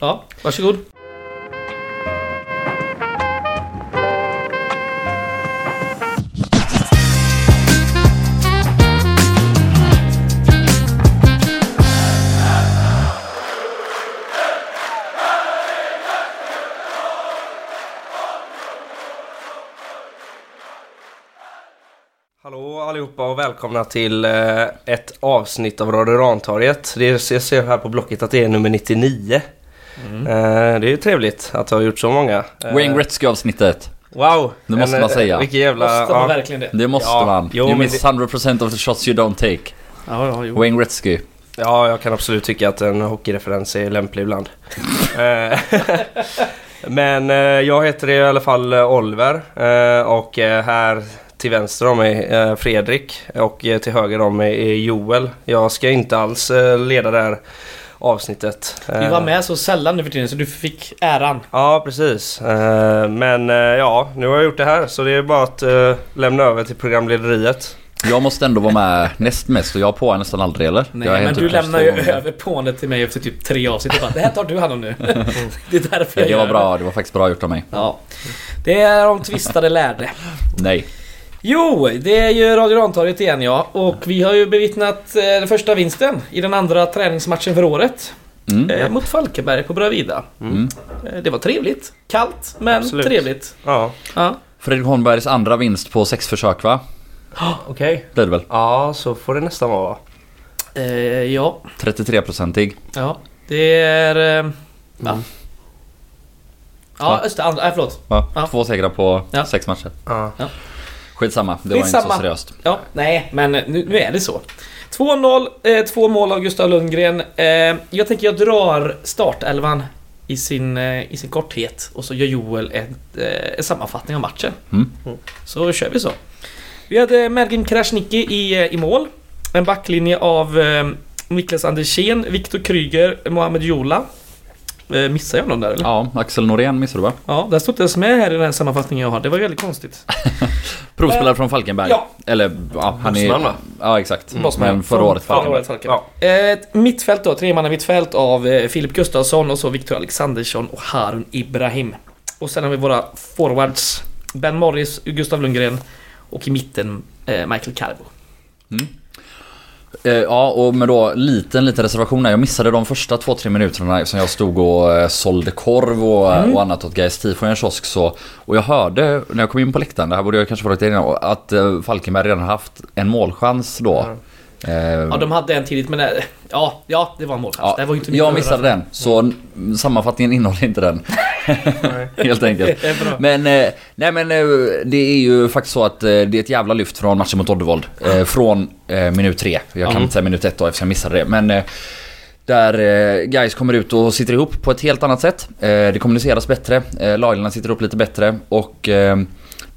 Ja, varsågod. Hallå allihopa och välkomna till eh, ett avsnitt av Radio Rantorget. Det jag ser här på blocket att det är nummer 99. Mm. Eh, det är ju trevligt att ha gjort så många. Eh, Wayne Gretzky-avsnittet. Wow! Det måste man säga. Vilken jävla... Måste man ja. verkligen det? Det måste Ja, man. jo, you miss 100% of the shots you don't take. Ja, ja, jo. Wayne Gretzky. ja, jag kan absolut tycka att en hockeyreferens är lämplig ibland. Eh, Men eh, jag heter i alla fall eh, Oliver eh, och eh, här till vänster om mig eh, Fredrik och eh, till höger om mig är Joel. Jag ska inte alls eh, leda det här avsnittet. Vi var Eh, med så sällan nu för tiden så du fick äran. Ja, precis. Eh, Men eh, ja, nu har jag gjort det här så det är bara att lämna över till programlederiet. Jag måste ändå vara med näst mest och jag på nästan aldrig eller? Nej, är men helt du lämnar ju över pånet till mig efter typ tre avsnitt och bara Det här tar du hand om nu. det är därför Ja, jag Det var gör bra, det var faktiskt bra gjort av mig. Ja. Det är de tvistade lärde. Nej. Jo, det är ju Radio Rantorget igen ja. Och vi har ju bevittnat eh, den första vinsten i den andra träningsmatchen för året. Mm. Eh, mot Falkenberg på Bravida. Mm. Eh, det var trevligt. Kallt, men Absolut. trevligt. Ja, Ja. Fredrik Holmbergs andra vinst på sex försök va? okej. Blir det väl? Ja, så får det nästan vara. Eh, ja. 33-procentig. Ja. Det är... Eh, ja. Ja, Va? just det. Andra, nej, förlåt. Va? Ja. Två segrar på Ja. sex matcher. Ja. Skitsamma, det var inte Skitsamma. så seriöst. Ja, nej, men nu, nu är det så. 2-0, eh, två mål av Gustav Lundgren. Eh, jag tänker jag drar startelvan i sin, eh, i sin korthet och så gör Joel ett, eh, en sammanfattning av matchen. Mm. Så kör vi så. Vi hade Mergin Krasniqi i, eh, i mål. En backlinje av eh, Niklas Andersén, Viktor Kryger, Mohamed Jola. Eh, missade jag någon där eller? Ja, Axel Norén missade du va? Ja, där står inte ens med här i den här sammanfattningen jag har. Det var väldigt konstigt. Provspelare från Falkenberg. Ja. Eller ja, han är... Bossman, va? Ja exakt. Bossman. Men förra Från- året förra Falkenberg. året Falkenberg. Eh, Ett mittfält då, tremanna mittfält av eh, Filip Gustafsson och så Viktor Alexandersson och Harun Ibrahim. Och sen har vi våra forwards Ben Morris, Gustav Lundgren och i mitten eh, Michael Carbo. Eh, Ja, och med då liten, liten reservation där. Jag missade de första två, tre minuterna som jag stod och eh, sålde korv och, Mm. och annat åt Gais Tifo i en kiosk. Så, och jag hörde när jag kom in på läktaren, det här borde jag kanske varit innan, att eh, Falkenberg redan haft en målchans då. Eh, Ja, de hade en tidigt men eh, ja, ja det var en målchans. ja, det var inte jag missade den, så sammanfattningen innehåller inte den. Helt enkelt. Men, eh, nej men eh, det är ju faktiskt så att eh, det är ett jävla lyft från matchen mot Oddevold. Eh, från eh, minut tre. Jag kan Mm. inte säga minut ett då eftersom jag missade det. Men eh, där eh, guys kommer ut och sitter ihop på ett helt annat sätt. Eh, det kommuniceras bättre. Eh, laglarna sitter upp lite bättre. Och eh,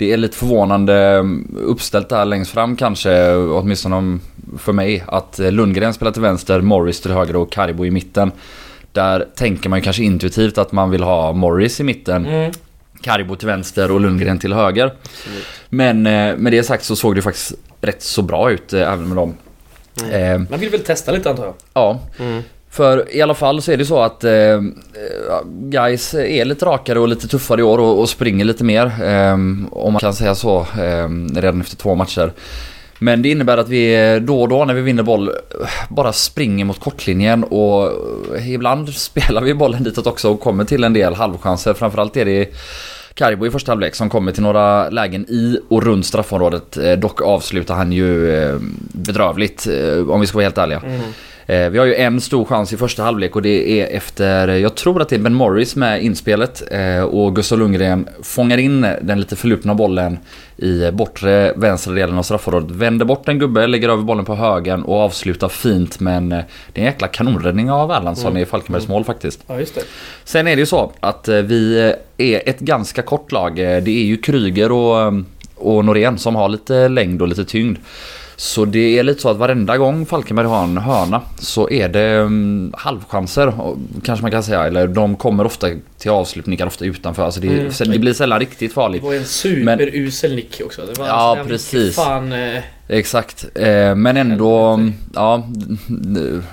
det är lite förvånande eh, uppställt där längst fram kanske. Åtminstone om, för mig. Att eh, Lundgren spelar till vänster, Morris till höger och Karibo i mitten. Där tänker man ju kanske intuitivt att man vill ha Morris i mitten. Mm. Karibo till vänster och Lundgren till höger. Men eh, med det sagt så såg det faktiskt rätt så bra ut eh, även med dem. Eh, Man vill väl testa lite antar jag. ja, Mm för i alla fall så är det så att eh, guys är lite rakare och lite tuffare i år och, och springer lite mer. Eh, om man kan säga så eh, redan efter två matcher. Men det innebär att vi då och då när vi vinner boll eh, bara springer mot kortlinjen och eh, ibland spelar vi bollen ditåt också och kommer till en del halvchanser. Framförallt är det Karibo i första halvlek som kommer till några lägen i och runt straffområdet. Eh, dock avslutar han ju bedrövligt om vi ska vara helt ärliga. Mm. Vi har ju en stor chans i första halvlek och det är efter, jag tror att det är Ben Morris med inspelet eh, och Gustav Lundgren fångar in den lite förlupna bollen i bortre vänstra delen av straffområdet. Vänder bort en gubbe, lägger över bollen på högen och avslutar fint men eh, det är en jäkla kanonräddning av Erlandsson i Falkenbergs mål faktiskt. Ja, just det. Sen är det ju så att eh, vi är ett ganska kort lag. Eh, Det är ju Kryger och, eh, och Norén som har lite längd och lite tyngd. Så det är lite så att varenda gång Falkenberg har en hörna så är det um, halvchanser kanske man kan säga. Eller de kommer ofta till avslutningar, ofta utanför. Alltså det, Mm. det blir sällan riktigt Det farligt. var ju en superusel nick också. Det var Ja, den- precis. Fan, eh, Exakt. Eh, Men ändå, ja,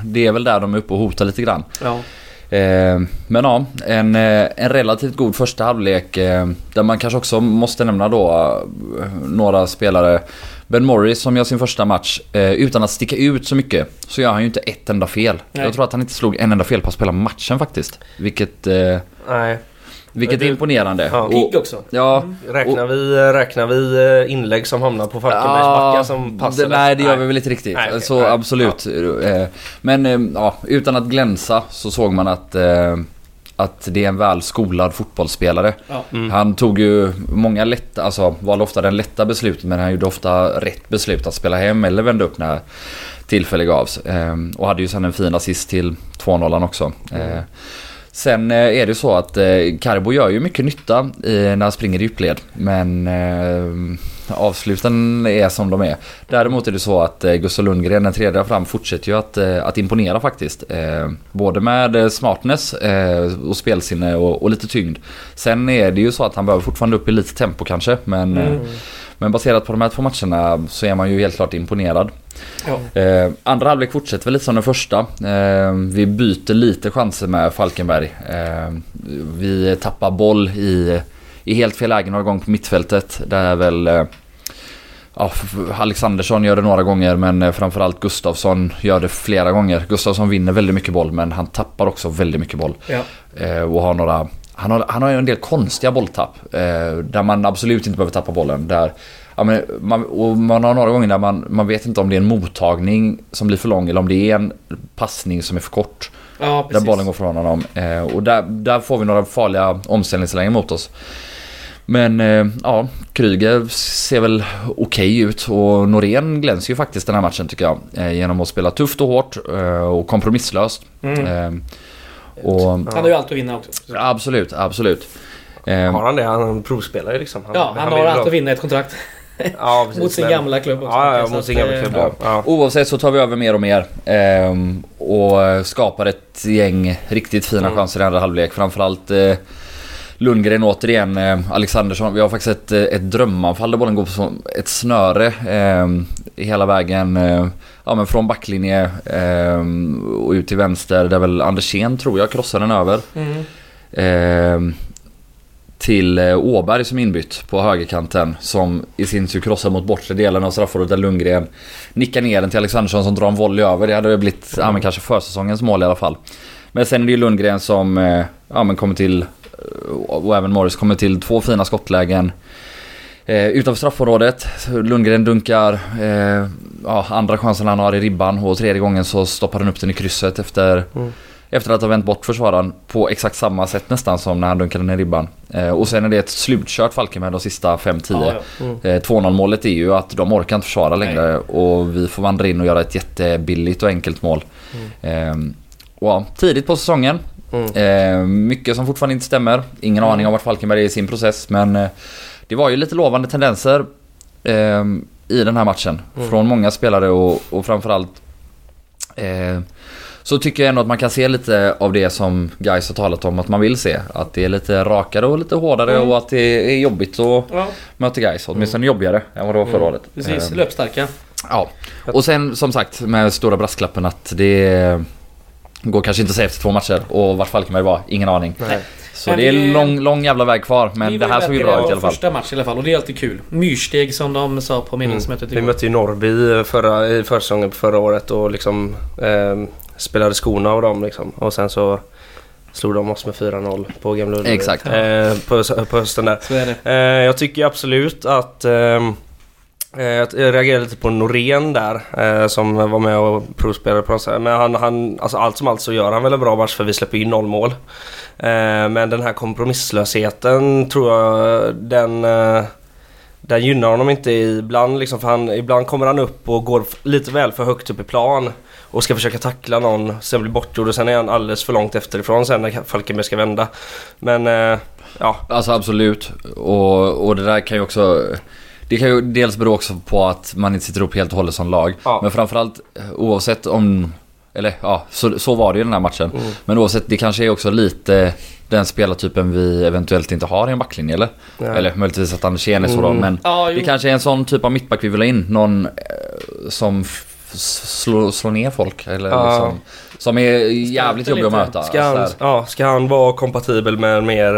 det är väl där de är uppe och hotar lite grann. ja. Eh, men ja, en, eh, en relativt god första halvlek eh, där man kanske också måste nämna då eh, några spelare. Ben Morris som gör sin första match eh, utan att sticka ut så mycket så gör han ju inte ett enda fel. Nej. Jag tror att han inte slog en enda fel på hela matchen faktiskt. Vilket, eh, Nej. vilket är imponerande. Ja. Och- Pigg också. Ja, Räknar vi, räknar vi eh, inlägg som hamnar på Falkenbergs backar som passar det, Nej det gör vi väl inte riktigt. Nej, okej. så Nej. absolut. Eh, Men ja, utan att glänsa så såg man att, eh, att det är en väl skolad fotbollsspelare. Ja. Mm. Han tog ju många lätta, alltså valde ofta den lätta beslutet men han gjorde ofta rätt beslut att spela hem eller vända upp när tillfälle gavs. Eh, Och hade ju sen en fin assist till 2-0 också. Eh, Sen eh, är det så att eh, Carbo gör ju mycket nytta när han springer i djupled. Men eh, avsluten är som de är. Däremot är det så att Gustav Lundgren, den tredje fram, fortsätter ju att, att imponera faktiskt. Både med smartness och spelsinne och, och lite tyngd. Sen är det ju så att han behöver fortfarande upp i lite tempo kanske. Men, mm men baserat på de här två matcherna så är man ju helt klart imponerad. Ja. Eh, andra halvlek fortsätter väl lite som den första. Eh, vi byter lite chanser med Falkenberg. Eh, vi tappar boll i, i helt fel läge några gånger på mittfältet. Där är väl eh, ja, Alexandersson gör det några gånger men eh, framförallt Gustafsson gör det flera gånger. Gustafsson vinner väldigt mycket boll men han tappar också väldigt mycket boll. Ja. Eh, och har några han har, han har ju en del konstiga bolltapp. Eh, där man absolut inte behöver tappa bollen. Där, ja, men man, och man har några gånger där man, man vet inte om det är en mottagning som blir för lång eller om det är en passning som är för kort. Ja, Där bollen går från honom. Eh, och där, där får vi några farliga omställningslägen mot oss. Men eh, ja, Kryger ser väl okej ut och Norén glänser ju faktiskt den här matchen tycker jag. Eh, genom att spela tufft och hårt eh, och kompromisslöst. Mm. Eh, och, Han har ju allt att vinna också. Absolut, absolut. Eh, Har han det? Han provspelar ju liksom. Ja, han vill har allt att vinna ett kontrakt. Ja, precis, Mot sin men- gamla klubb också. Ja, ja, Så mot sin gamla eh, klubb. ja. Ja. Ja. Oavsett så tar vi över mer och mer. ehm, och skapar ett gäng riktigt fina Mm. chanser i andra halvlek. Framförallt eh, Lundgren återigen. Eh, Alexandersson. Vi har faktiskt ett, eh, ett drömanfall där bollen går på som ett snöre. ehm, hela vägen. Eh, ja, men från backlinje ehm, och ut till vänster. Där väl Andersén tror jag krossar den över. Mm. Ehm, till eh, Åberg som inbytt på högerkanten som i sin tur krossar mot bortre delen av straffområdet där Lundgren nickar ner den till Alexandersson som drar en volley över. Det hade väl blivit ja, men kanske försäsongens mål i alla fall. Men sen är det ju Lundgren som eh, ja, men kommer till eh, och även Morris kommer till två fina skottlägen. Eh, utanför straffområdet. Lundgren dunkar eh, ja, andra chansen han har i ribban och tredje gången så stoppar han upp den i krysset efter Mm. efter att ha vänt bort försvararen på exakt samma sätt nästan som när han dunkade ner ribban. Eh, och sen är det ett slutkört Falkenberg de sista 5-10. Ja, ja. Mm. Eh, 2-0 målet är ju att de orkar inte försvara längre och vi får vandra in och göra ett jättebilligt och enkelt mål. Eh, och ja, tidigt på säsongen. Mm. Eh, mycket som fortfarande inte stämmer. Ingen aning om vart Falkenberg är i sin process men eh, det var ju lite lovande tendenser eh, i den här matchen. Mm. Från många spelare och, och framförallt så tycker jag ändå att man kan se lite av det som guys har talat om att man vill se. Att det är lite rakare och lite hårdare Mm. och att det är jobbigt att Ja, möta guys. Åtminstone jobbigare än vad det var förra året. precis. Löpstarka. Ja. Och sen som sagt med stora brasklappen att det går kanske inte att säga efter två matcher. Och vart Falkenberg var, ingen aning. Nej. Så Men det är vi- lång, lång jävla väg kvar. Men Vi det här såg ju bra ut i alla fall. första match i alla fall och det är alltid kul. Myrsteg som de sa på medlemsmötet Mm. Vi igår. mötte ju Norrby förra, i försäsongen förra året och liksom eh, spelade skorna av dem liksom. Och sen så slog de oss med 4-0 på Gamla Ullevi. Exakt. Eh, på, på hösten där. Så är det. Eh, jag tycker absolut att eh, Eh, jag reagerade lite på Norén där eh, som var med och provspelade på något sätt. Men han, han, alltså allt som allt så gör han väl en bra match för vi släpper in noll mål. Eh, men den här kompromisslösheten tror jag den, den gynnar honom inte ibland liksom, för han, ibland kommer han upp och går lite väl för högt upp i plan och ska försöka tackla någon, sen blir bortgjord och sen är han alldeles för långt efterifrån sen när Falkenberg ska vända. Men ja, Alltså absolut. Och, och det där kan ju också... Det kan ju dels bero också på att man inte sitter upp helt och hållet som lag. Ja. Men framförallt eh, oavsett om... Eller ja, så, så var det ju den här matchen. Mm. Men oavsett, det kanske är också lite den spelartypen vi eventuellt inte har i en backlinje eller? Ja. Eller möjligtvis att Andersén är så då. Mm. Men Ja, det kanske är en sån typ av mittback vi vill ha in. Någon eh, som slå, slå ner folk. Eller Ja. liksom, som är jävligt jobbiga att möta. Ska han, ja, ska han vara kompatibel med en mer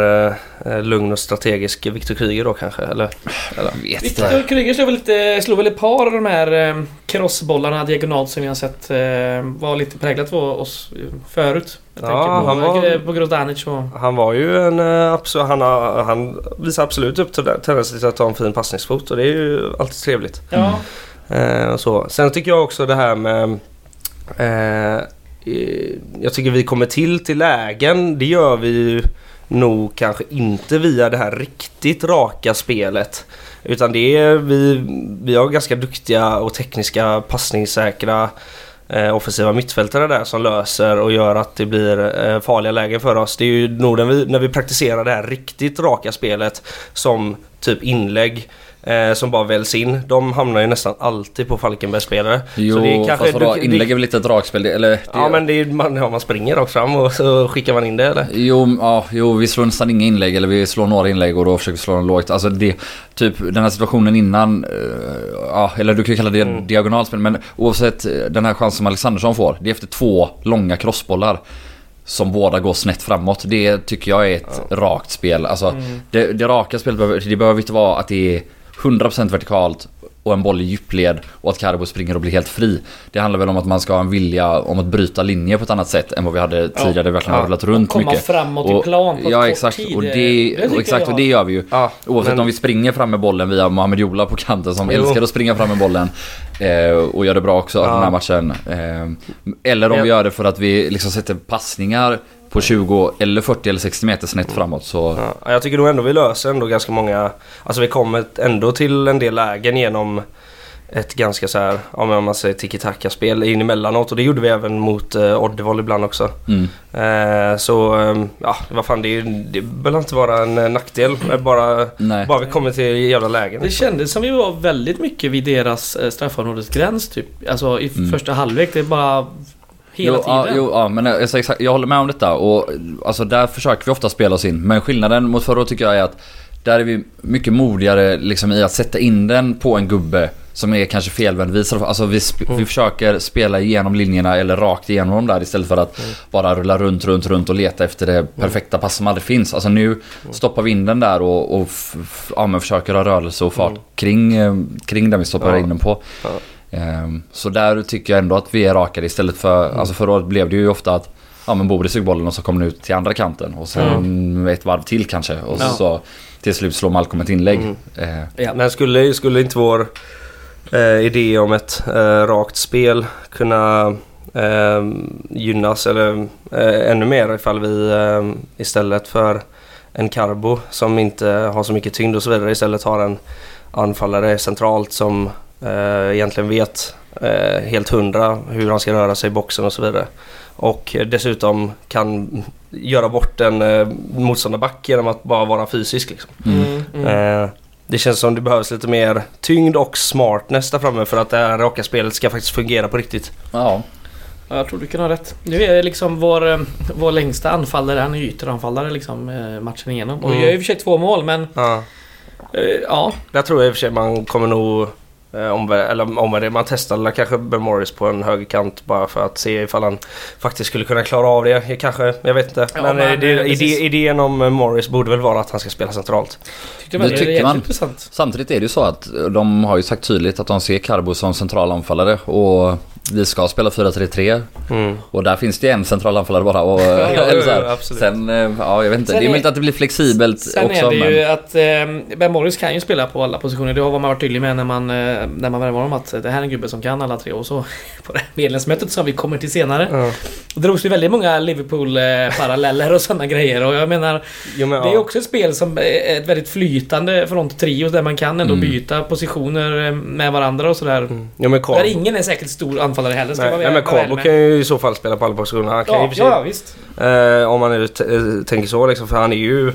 eh, lugn och strategisk Victor Kryger då kanske? Eller? Jag vet. Viktor Kryger slog väl, lite, slog väl ett par av de här eh, crossbollarna diagonalt som vi har sett eh, var lite präglat på oss eh, förut. Jag Ja, tänker på, han var- eh, på Grozdanic och... Han var ju en eh, absolut, han, har, han visar absolut upp till tendenser till att ha en fin passningsfot och det är ju alltid trevligt. Ja, Eh, så. Sen tycker jag också det här med eh, Jag tycker vi kommer till till lägen. Det gör vi ju nog kanske inte via det här riktigt raka spelet. Utan det är vi, vi har ganska duktiga och tekniska passningssäkra eh, offensiva mittfältare där som löser och gör att det blir eh, farliga lägen för oss. Det är ju nog när vi, när vi praktiserar det här riktigt raka spelet som typ inlägg eh, som bara väljs in. De hamnar ju nästan alltid på Falkenberg-spelare. Jo, Så det är kanske- fast vadå, inlägg är väl lite dragspel? Det, eller, det, Ja men det är, man, ja, man springer rakt fram och så skickar man in det eller? Jo, ja, jo, vi slår nästan inga inlägg eller vi slår några inlägg och då försöker vi slå dem lågt. Alltså det, typ den här situationen innan, eh, ja, eller du kan ju kalla det Mm. diagonalspel, men oavsett eh, den här chansen som Alexandersson får, det är efter två långa crossbollar. Som båda går snett framåt. Det tycker jag är ett rakt spel. Alltså Mm. det, det raka spelet behöver, det behöver inte vara att det är 100% vertikalt och en boll i djupled och att Carbo springer och blir helt fri. Det handlar väl om att man ska ha en vilja om att bryta linjer på ett annat sätt än vad vi hade tidigare. där vi verkligen Ja. rullat runt komma mycket. framåt i Och- plan på Ja kort exakt tid. och, Det det, tycker och, exakt, jag- och det gör vi ju. Ja, Oavsett men- om vi springer fram med bollen via Mohamed Jola på kanten som Jo. älskar att springa fram med bollen. Eh, och gör det bra också Ja. den här matchen. Eh, eller om Men- vi gör det för att vi liksom sätter passningar på 20 eller 40 eller 60 meter snett framåt så... Ja, jag tycker nog ändå vi löser ändå ganska många... Alltså vi kommer ändå till en del lägen genom ett ganska så här, ja, men om man säger tiki-taka-spel in emellanåt och det gjorde vi även mot uh, Oddevold ibland också. Mm. Eh, så eh, ja, vad fan det, det behöver inte vara en eh, nackdel. eh, Bara, Nej. bara vi kommer till jävla lägen. Det kändes som vi var väldigt mycket vid deras eh, straffområdesgräns typ. Alltså i Mm. första halvlek. Det är bara hela jo, tiden. Ja, jo, ja, men jag, exakt, jag håller med om detta och alltså där försöker vi ofta spela oss in. Men skillnaden mot förra tycker jag är att där är vi mycket modigare liksom i att sätta in den på en gubbe som är kanske felvänd. Vi, alltså vi, Mm. vi försöker spela igenom linjerna eller rakt igenom dem där istället för att Mm. bara rulla runt, runt, runt och leta efter det perfekta pass som aldrig finns. Alltså nu stoppar vi in den där och, och ja, försöker ha rörelse och fart Mm. kring, eh, kring den vi stoppar in den på. Ja. Ehm, Så där tycker jag ändå att vi är rakare istället för, Mm. alltså förra året blev det ju ofta att Ja men Boris tog bollen och så kom den ut till andra kanten och sen ett varv till kanske och Ja. så till slut slår Malcolm ett inlägg. Mm. Eh, Ja. Men skulle, skulle inte vår eh, idé om ett eh, rakt spel kunna eh, gynnas eller eh, ännu mer ifall vi eh, istället för en Carbo som inte har så mycket tyngd och så vidare istället har en anfallare centralt som egentligen vet eh, helt hundra hur han ska röra sig i boxen och så vidare. Och eh, dessutom kan göra bort en eh, motståndarback genom att bara vara fysisk. Liksom. mm. Mm, mm. Eh, det känns som det behövs lite mer tyngd och smartness där framme för att det här raka spelet ska faktiskt fungera på riktigt. Ja. Ja, Jag tror du kan ha rätt. Nu är liksom vår, eh, vår längsta anfallare, han är ytteranfallare liksom eh, matchen igenom. Och Mm. gör i och för sig två mål men... Ja. eh, Ja, Där tror jag i och för sig man kommer nog eh, om, eller om det, man testar eller kanske Ben Morris på en högerkant bara för att se ifall han faktiskt skulle kunna klara av det. Kanske, jag vet inte. Ja, men men, eh, det, eh, idé, idén om eh, Morris borde väl vara att han ska spela centralt. tyckte väl Det det, tycker man. intressant. Samtidigt är det ju så att de har ju sagt tydligt att de ser Carbo som central anfallare och vi ska spela 4-3-3 Mm. och där finns det en central anfallare bara. Och, ja, eller så här. ja. Sen, eh, ja jag vet inte. Sen det är möjligt att det blir flexibelt Sen också är det men... ju att eh, Ben Morris kan ju spela på alla positioner. Det har man varit tydlig med när man, eh, när man värvar honom att det här är en gubbe som kan alla tre. Och så på det medlemsmötet som vi kommer till senare. Ja. Då drogs det väldigt många Liverpool-paralleller och sådana grejer. Och jag menar, Jo, men, det är ja. också ett spel som är ett väldigt flytande front-trio där man kan ändå Mm. byta positioner eh, med varandra och sådär. Mm. Jo, men Där ingen är säkert stor anfallare heller. Ska nej, vara nej, men Carbo kan ju i så fall spela på alla positioner. Han kan ju Ja, för sig ja, visst. Eh, om man nu eh, tänker så liksom, för han är ju eh,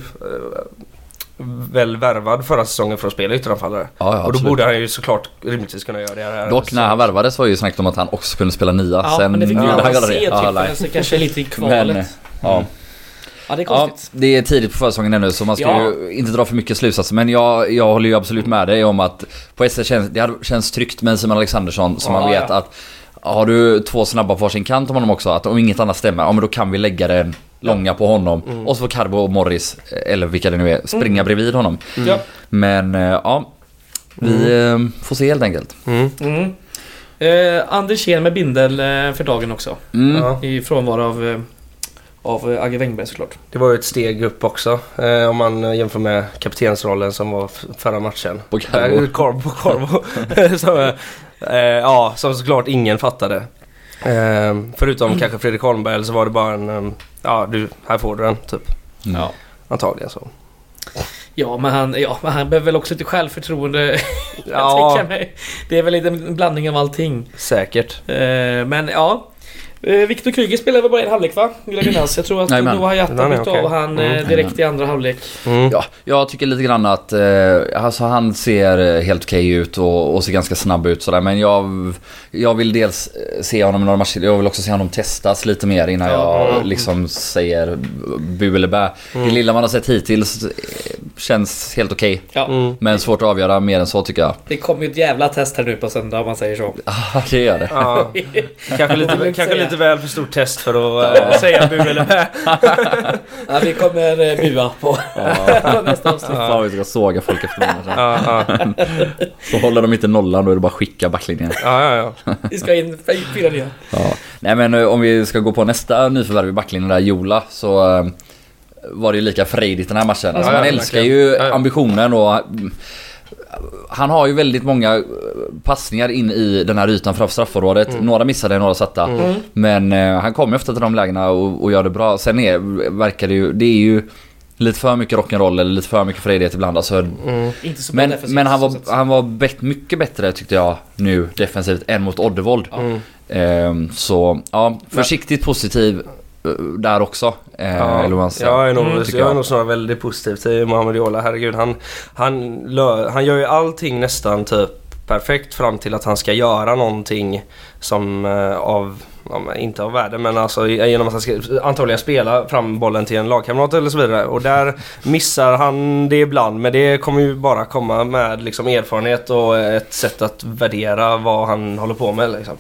väl värvad förra säsongen för att spela ytteranfallare. Ja, ja, och då borde han ju såklart rimligtvis kunna göra det här. Dock när han värvades var ju snack om att han också kunde spela nia. Ja, Sen men det fick vi aldrig se det. typ Ja, nej. så kanske lite i kvalet. Men, ja. ja, det är Ja, konstigt. det är tidigt på försäsongen ännu så man ska Ja. ju inte dra för mycket slutsatser. Men jag, jag håller ju absolut med dig om att på SC känns det hade- känns tryggt med Simon Alexandersson som Ja, man vet ja. att har du två snabba på varsin kant om honom också, att om inget annat stämmer, ja men då kan vi lägga den långa på honom. Mm. Och så får Carbo och Morris, eller vilka det nu är, springa bredvid honom. Ja. Men eh, ja, vi eh, får se helt enkelt. Mm. Mm. Eh, Andersén med bindel eh, för dagen också. Mm. I frånvaro av, eh, av eh, Agge Wängberg såklart. Det var ju ett steg upp också eh, om man eh, jämför med kaptensrollen som var förra matchen. På Carbo. Eh, på Corvo. som, eh, ja, som såklart ingen fattade. Eh, förutom kanske Fredrik Holmberg eller så var det bara en, eh, ja du, här får du den typ. Mm. Ja. Antagligen så. Ja men, han, ja, men han behöver väl också lite självförtroende. jag Ja. tänker mig. Det är väl lite en blandning av allting. Säkert. Eh, men ja. Eh, Viktor Kryger spelar väl bara en halvlek va? Vill jag minnas. Jag tror att. Noah nej, bytte av han eh, Mm. direkt i andra halvlek. Mm. Ja, jag tycker lite grann att eh, alltså han ser eh, helt okej ut och, och ser ganska snabb ut sådär. Men jag, jag vill dels se honom i några matcher. Jag vill också se honom testas lite mer innan Ja. jag liksom säger bu eller bä. Det lilla man har sett hittills känns helt okej. Ja. Mm. Men svårt att avgöra mer än så tycker jag. Det kommer ju ett jävla test här nu på söndag om man säger så. Ah, det gör det. Ja. kanske lite, kanske säga. Lite väl för stort test för att eh, säga bu eller bä. Ja, vi kommer eh, bua på, på nästa avsnitt. Fan vi ska såga folk efter den här. Ja, ja, Så håller de inte nollan då är det bara att skicka backlinjen. ja, ja, ja. Vi ska in fyra nya. Ja. Nej men eh, om vi ska gå på nästa nyförvärv i backlinjen där, Jola, så var det ju lika frejdigt den här matchen. Alltså Ja, man älskar verkligen. ju ambitionen och mm, han har ju väldigt många eh, passningar in i den här ytan framför straffområdet. Mm. Några missade, några satta. Men eh, han kommer ofta till de lägena och, och gör det bra. Sen är, verkar det ju, det är ju lite för mycket rock'n'roll eller lite för mycket frejdighet ibland. Alltså, Mm. Men, men han var, han var bet, mycket bättre tyckte jag nu defensivt än mot Oddevold. Mm. Ehm, så ja, försiktigt positiv eh, där också. Eh, Ja, säger. jag är nog, Mm, tycker jag är jag. nog snarare väldigt positiv till Mohamed Jola. Herregud, han, han, han gör ju allting nästan typ perfekt fram till att han ska göra någonting som eh, av, inte av värde men alltså genom att han ska antagligen spela fram bollen till en lagkamrat eller så vidare. Och där missar han det ibland men det kommer ju bara komma med liksom erfarenhet och ett sätt att värdera vad han håller på med liksom.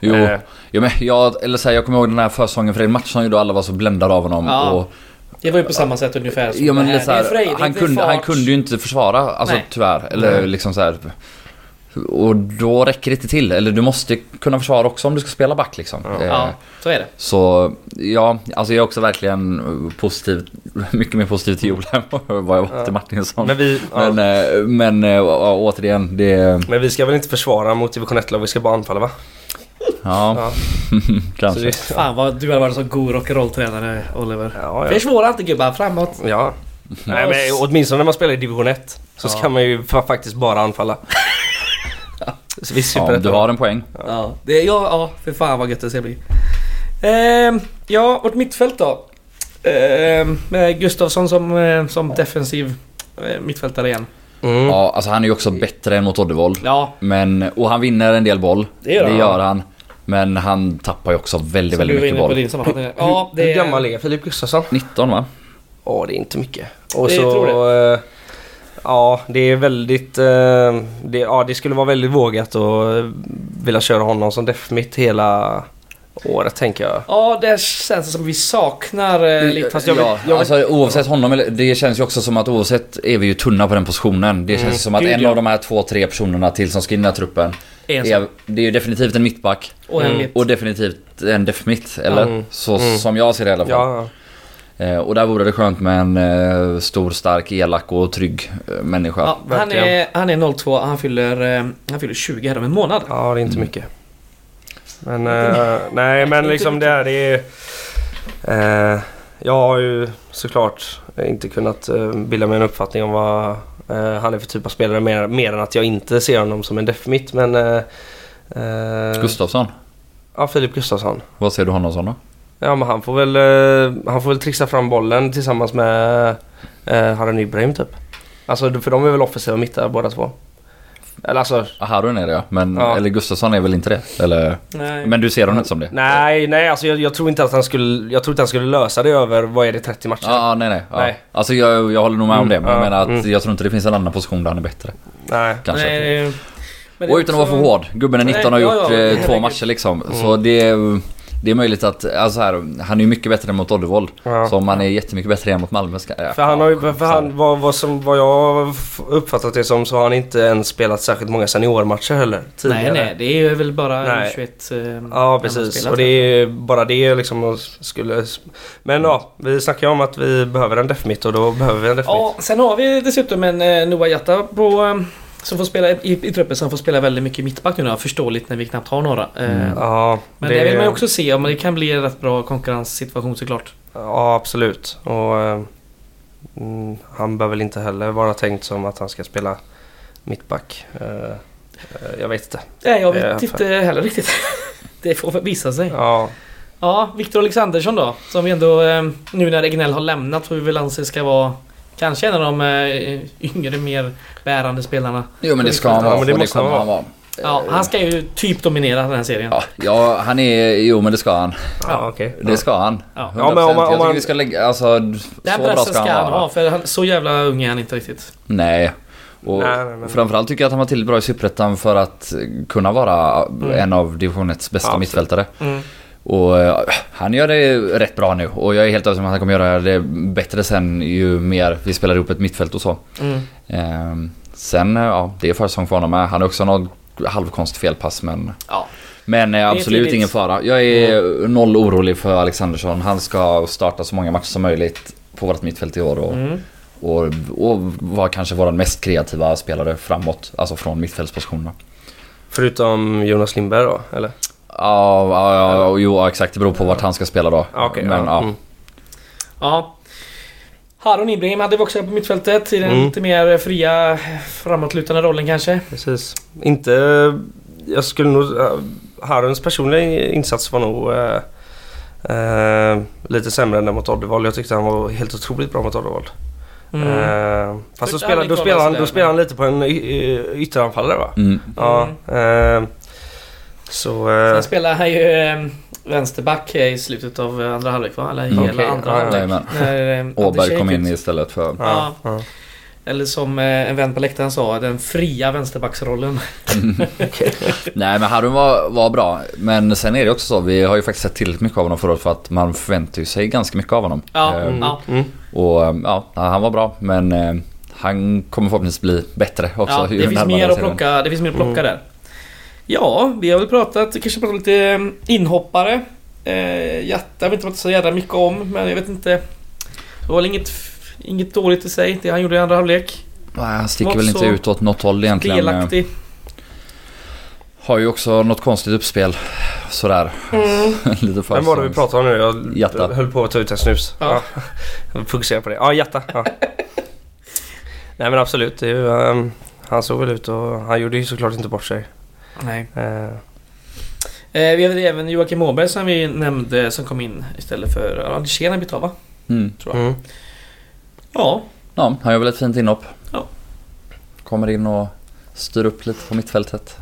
Jo, Eh. men jag, eller så här, jag kommer ihåg den här försäsongen Fredrik Mattsson då alla var så bländade av honom. Ja, Och, Det var ju på samma sätt ungefär som ja, men det lite så Det är här, han, kunde, han kunde ju inte försvara, alltså Nej. tyvärr. Eller Nej. liksom så här. Och då räcker det inte till. Eller du måste kunna försvara också om du ska spela back liksom. Eh, Ja, så är det. Så ja, alltså jag är också verkligen positiv, mycket mer positiv till Joel än vad jag var till Martinsson. Men vi, ja. Men, eh, men eh, återigen, det... men vi ska väl inte försvara mot division 1-lag, vi ska bara anfalla va? Ja, kanske. det, Fan vad du har varit så god rock'n'roll-tränare Oliver. ja, ja. Försvåra inte gubbar, framåt. Ja. Nej men åtminstone när man spelar i division 1 så ska man ju fa- faktiskt bara anfalla. Så vi Ja, du har en poäng. Ja, det, ja, ja, för fan vad gött det ska bli. Ehm, ja, vårt mittfält då. Ehm, med Gustafsson som, eh, som defensiv eh, mittfältare igen. mm. Ja, alltså han är ju också bättre än mot Oddevold. Ja, Men, och han vinner en del boll. Det gör han. Det gör han. Men han tappar ju också väldigt, som väldigt mycket boll. din sammanfattning. Ja, Hur det gammal är Filip Gustafsson? 19 va? Ja det är inte mycket. Och Det så... tror eh, Ja det är väldigt... eh, det, ja det skulle vara väldigt vågat att eh, vilja köra honom som def mitt hela året tänker jag. Ja, det känns som vi saknar eh, lite. Fast jag vill- ja, jag vill- alltså oavsett honom, eller- det känns ju också som att oavsett är vi ju tunna på den positionen. Det känns Mm. som att Gud, en ja. av de här två, tre personerna till som ska in i den här truppen En är, det är ju definitivt en mittback och en Mm. mitt. och definitivt en defmitt, eller? Mm. Så Mm. som jag ser det i alla fall. Ja, Eh, och där vore det skönt med en eh, stor, stark, elak och trygg eh, människa. Ja, han, verkligen. är, han är 02, han fyller, eh, han fyller 20 här om en månad. ja det är inte Mm. mycket. Men eh, nej men liksom det är... Det är eh, jag har ju såklart inte kunnat eh, bilda mig en uppfattning om vad han är för typ av spelare mer, mer än att jag inte ser honom som en def mitt men... Gustafsson, Ja, Filip Gustafsson. vad ser du honom som då? Ja men han får väl, han får väl trixa fram bollen tillsammans med eh, Harun Ibrahim typ. Alltså för de är väl offensiva mittare båda två. Eller alltså, Harun är det ja, men Ja. eller Gustafsson är väl inte det? Eller? Nej. Men du ser honom inte som det? nej nej alltså jag, jag tror inte att han skulle, jag tror inte han skulle lösa det över, vad är det, 30 matcher? Ja, ah, nej nej. Ja. Nej. Alltså jag, jag håller nog med om Mm, det, men jag ja, menar att mm. jag tror inte det finns en annan position där han är bättre. Nej. Kanske. Nej, Men det är Och utan att vara för hård. Gubben är 19 och har gjort ja, eh, två matcher liksom. Så det är, det är möjligt att, alltså här, han är ju mycket bättre än mot Oddevold. Ja. Så om han är jättemycket bättre än mot Malmö ska, ja, För han har ju, ja, för han, vad, vad, som, vad jag uppfattat det som så har han inte ens spelat särskilt många seniormatcher heller. Tidigare. Nej, nej, det är ju väl bara Nej. 21 eh, Ja precis spelat och det är bara det liksom skulle... Men ja, vi snackar ju om att vi behöver en defmitt och då behöver vi en defmitt. Ja, sen har vi dessutom en eh, Noah Jatta på... Som får spela i, i truppen som får spela väldigt mycket mittback nu då, förståeligt när vi knappt har några. Eh, Mm. Ja, Men det, vill man ju också se om det kan bli en rätt bra konkurrenssituation såklart. Ja absolut och eh, mm, han bör väl inte heller vara tänkt som att han ska spela mittback. Eh, jag vet inte. Nej, jag vet inte heller riktigt. det får visa sig. Ja, Ja, Viktor Alexandersson då. Som vi ändå, nu när Egnell har lämnat, får vi väl anse ska vara kanske en av de eh, yngre, mer bärande spelarna. Jo men det ska han Ja, vara men det måste han han vara. Ja, han ska ju typ dominera den här serien. Ja, ja, han är... Jo men det ska han. ja okej. Det ska han. Ja. 100%. Ja, men om man- om jag tycker man- vi ska lägga... Alltså, Den så bra pressen ska han vara. ha, för han, så jävla ung är han inte riktigt. Nej. Och Nej, nej, men- framförallt tycker jag att han var tillräckligt bra i Superettan för att kunna vara en av division 1 bästa Ja, mittfältare. Mm. Och eh, han gör det rätt bra nu och jag är helt övertygad om att han kommer göra det bättre sen ju mer vi spelar ihop ett mittfält och så. Mm. Ehm, sen, eh, ja, det är försäsong för honom med. Han har också något halvkonstigt felpass men... Ja. Men eh, absolut ingen fara. Jag är noll orolig för Alexandersson. Han ska starta så många matcher som möjligt på vårt mittfält i år och, Mm. och, och vara kanske vår mest kreativa spelare framåt. Alltså från mittfältspositionerna. Förutom Jonas Lindberg då, eller? Ja, ja, ja, jo exakt. Det beror på vart han ska spela då. Ja, okej, Men ja. Mm. Ja. Harun Ibrahim hade vi också på mittfältet i den Mm. lite mer fria framåtlutande rollen kanske. Precis. Inte... Jag skulle nog... Haruns personliga insats var nog äh, äh, lite sämre än den mot Oddevold. Jag tyckte han var helt otroligt bra mot Oddevold. Mm. Äh, fast då spelar, han då, spelar han, då spelar han lite på en y- y- ytteranfallare va? Mm. Ja. Så... Sen spelar han ju eh, vänsterback i slutet av eh, andra halvlek va? Eller hela Okej, andra ja, ja. halvlek. När, eh, Åberg kom in istället för... ja, ja. Eller som eh, en vän på läktaren sa, den fria vänsterbacksrollen. Nej men Harun var, var bra. Men sen är det också så, vi har ju faktiskt sett tillräckligt mycket av honom förut för att man förväntar sig ganska mycket av honom. Ja, Eh, Mm, ja. mm. Och eh, ja, han var bra men eh, han kommer förhoppningsvis bli bättre också. ja det, finns mer att plocka, det finns mer att plocka Mm. där. Ja, vi har väl pratat, kanske pratat lite eh, inhoppare. Eh, Jatta har vi inte pratat så jävla mycket om, men jag vet inte. Det var väl inget, inget dåligt i sig, det han gjorde i andra halvlek. Nej, han sticker väl inte ut åt något håll egentligen. Eh, Delaktig. Har ju också något konstigt uppspel. Sådär. Mm. Lite för Vem var det vi pratade om nu? Jag Jatta. höll på att ta ut en snus. Ja. Ja. Jag fokuserar på det. Ja, Jatta. Ja. Nej men absolut. Det är ju, ehm, han såg väl ut och han gjorde ju såklart inte bort sig. Nej. Eh, Eh, vi hade även Joakim Åberg som vi nämnde som kom in istället för har bytt av va? Mm. Tror jag. mm. Ja. Ja, han gör väl ett fint inhopp. Ja. Kommer in och styr upp lite på mittfältet.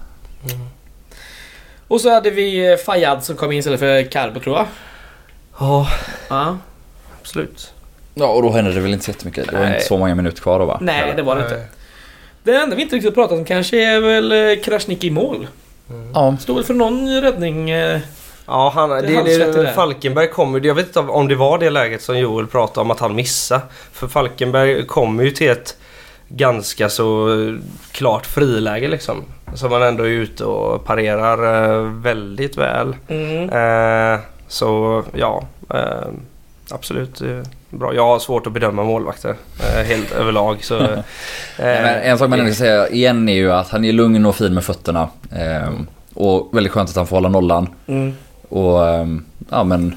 Och så hade vi eh, Fayad som kom in istället för Carbo tror jag. Ja, Ja. absolut. Ja, och då händer det väl inte så jättemycket. Det var Nej. inte så många minuter kvar då va? Nej, det var det inte. Det enda vi inte riktigt pratat om kanske är väl eh, Krasniqi i mål. Ja. Stod väl för någon räddning. eh, Ja, han, det, det, där. Falkenberg kommer Jag vet inte om det var det läget som Joel pratade om att han missade. För Falkenberg kommer ju till ett ganska så eh, klart friläge liksom. Som man ändå är ute och parerar väldigt väl. Mm. Eh, så ja, eh, absolut eh, bra. Jag har svårt att bedöma målvakter eh, helt överlag. Så, eh, Nej, en sak man ska säga igen är ju att han är lugn och fin med fötterna. Ehm, och väldigt skönt att han får hålla nollan. Mm. Och ehm, ja men...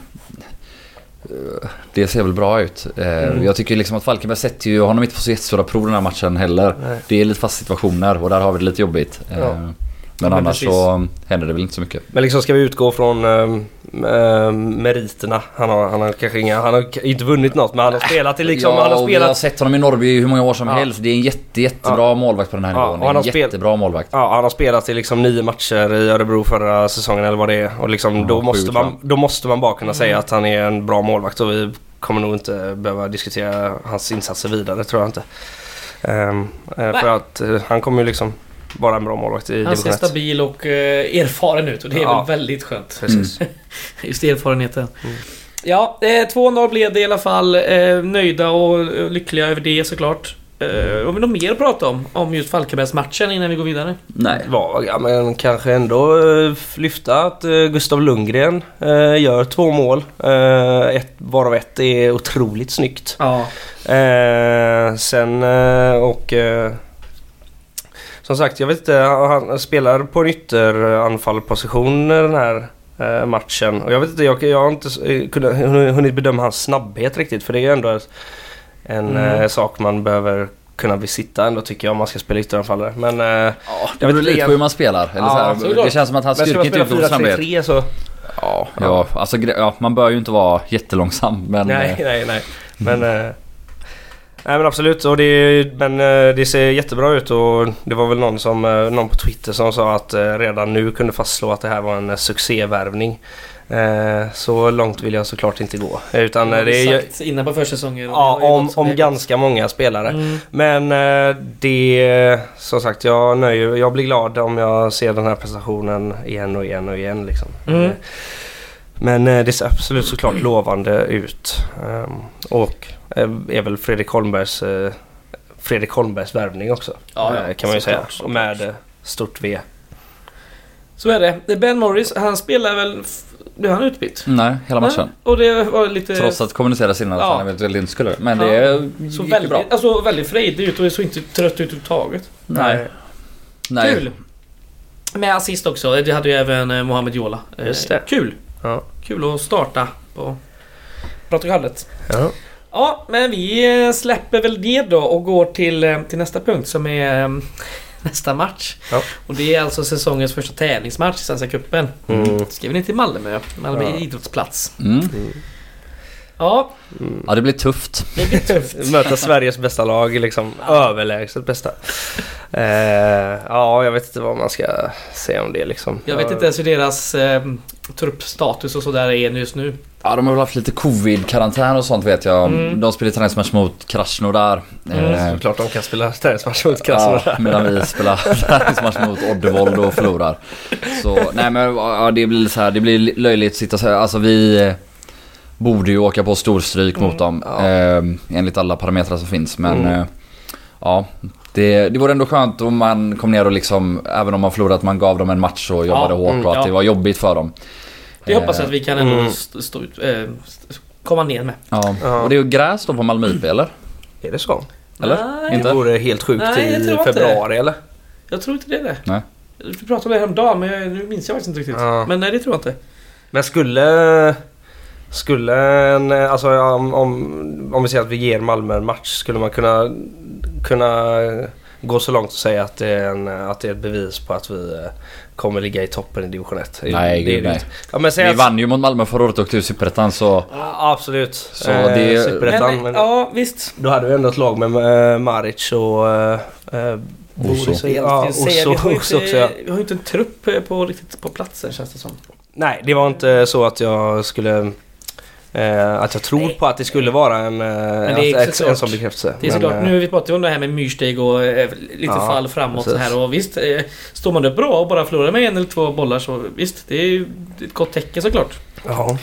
eh, Det ser väl bra ut. Eh, Mm. Jag tycker liksom att Falkenberg sätter ju honom inte på så jättestora prov den här matchen heller. Nej. Det är lite fast situationer och där har vi det lite jobbigt. Eh, Ja. Men men annars precis. så händer det väl inte så mycket. Men liksom ska vi utgå från ehm, meriterna. Han har, han har kanske inga, han har inte vunnit något men han har spelat i liksom, ja, han har och vi har spelat sett honom i Norrby i hur många år som Ja. helst. Det är en jätte, jättebra målvakt på den här Ja, nivån. och han en har spel- jättebra målvakt. Ja, han har spelat i liksom nio matcher i Örebro förra säsongen eller vad det är. Och liksom, Ja, då, måste man, då måste man bara kunna Mm. säga att han är en bra målvakt och vi kommer nog inte behöva diskutera hans insatser vidare tror jag inte. Nej. för att eh, han kommer ju liksom... vara en bra målvakt i Han ser division 1. stabil och eh, erfaren ut och det är Ja. väl väldigt skönt. Precis. Just erfarenheten. Mm. Ja, eh, 2-0 blev det i alla fall. Eh, nöjda och eh, lyckliga över det såklart. Eh, har vi något mer att prata om? Om just Falkenbergsmatchen innan vi går vidare? Nej. Ja, men kanske ändå eh, lyfta att eh, Gustav Lundgren eh, gör två mål. Eh, ett, varav ett är otroligt snyggt. Ja. Eh, sen eh, och... Som sagt, jag vet inte. Han spelar på en ytteranfallposition den här eh, matchen. Och jag vet inte, jag, jag har inte eh, kunnat, hunnit bedöma hans snabbhet riktigt. För det är ju ändå en Mm. eh, sak man behöver kunna besitta ändå tycker jag om man ska spela ytteranfallare. Men... Ja, det beror lite på hur man spelar. Eller Ja, så här, det känns som att hans styrka inte på snabbhet. 4-3-3 så... Ja, ja, alltså, gre- ja, man bör ju inte vara jättelångsam. Men, Nej, nej, nej. Men... Nej men absolut. Och det, men eh, det ser jättebra ut och det var väl någon, som, eh, någon på Twitter som sa att eh, redan nu kunde fastslå att det här var en succévärvning. Så långt vill jag såklart inte gå. Utan det är ju... innan på försäsongen. Ja, om, om ganska många spelare. Mm. Men det... Som sagt, jag nöjer Jag blir glad om jag ser den här prestationen igen och igen och igen liksom. Mm. Men det ser absolut såklart lovande ut. Ehm, och är väl Fredrik Holmbergs eh, Fredrik Holmbergs värvning också. Ja, ja, eh, kan man ju säga. såklart. Med eh, stort V. Så är det. Ben Morris, han spelar väl... Blev han utbytt? nej, hela matchen. Nej, Och det var lite... Trots att det kommunicerades innan att Ja. han eventuellt inte skulle. Men Ja. det så väldigt, bra. Alltså väldigt frejdig ut och såg inte trött ut överhuvudtaget. Nej. Nej. Kul! Med assist också. Det hade ju även eh, Mohamed Jola. Eh, Just det. Kul! Ja. Kul att starta på protokollet. Ja. Ja, men vi släpper väl det då och går till, eh, till nästa punkt som är eh, nästa match. Ja. Och det är alltså säsongens första tävlingsmatch i Svenska Cupen. Mm. Vi ner till Malmö. Malmö Ja. idrottsplats. Mm. Ja, Ja, det blir tufft. det blir tufft. Möta Sveriges bästa lag liksom. Överlägset bästa. Eh, ja, jag vet inte vad man ska säga om det liksom. Jag vet inte ens hur deras eh, truppstatus och sådär är just nu. Ja, de har väl haft lite covid-karantän och sånt vet jag. Mm. De spelade träningsmatch mot Krasnodar. Mm. Eh, Såklart de kan spela träningsmatch mot Krasnodar. Ja, medan vi spelar träningsmatch mot Oddevold och förlorar. Så nej men ja, det blir så här, det blir löjligt att sitta så här. Alltså vi eh, borde ju åka på storstryk mot dem. ja. Eh, enligt alla parametrar som finns. Men Mm. eh, ja, det, det vore ändå skönt om man kom ner och liksom, även om man förlorat, att man gav dem en match och jobbade Ja, hårt mm, och att ja. det var jobbigt för dem. Det hoppas jag att vi kan ändå Mm. st- stå ut, eh, st- komma ner med. Ja. Ja. Och det är ju gräs då på Malmö IP eller? Är det så? Eller? Nej, Inte? Det vore helt sjukt Nej, i februari eller? jag tror inte det är det. Nej. Vi pratade om det häromdagen men jag, nu minns jag faktiskt inte riktigt. Ja. Men nej, det tror jag inte. Men skulle... Skulle en... Alltså om, om, om vi säger att vi ger Malmö en match. Skulle man kunna, kunna gå så långt och säga att det är, en, att det är ett bevis på att vi eh, kommer ligga i toppen i division 1? Nej, det är gud, det nej. Ja, men Vi att, vann ju mot Malmö förra året och åkte ur Superettan så... Ja, absolut. Så Eh, det- Superettan, Men, men, ja, visst. Då hade vi ändå ett lag med eh, Maric och... Eh, eh, Oso. Ja, vi, Oso, har ja. inte, vi har ju inte en trupp eh, på, riktigt på platsen känns det som. Nej, det var inte så att jag skulle... Eh, att jag tror Nej. på att det skulle vara en, eh, är ett, en sån bekräftelse. Det är Men, såklart, eh, nu har vi pratat om det här med myrsteg och eh, lite Ja, fall framåt så precis. här och visst, eh, står man upp bra och bara förlorar med en eller två bollar så visst, det är ju ett gott tecken såklart. Ja.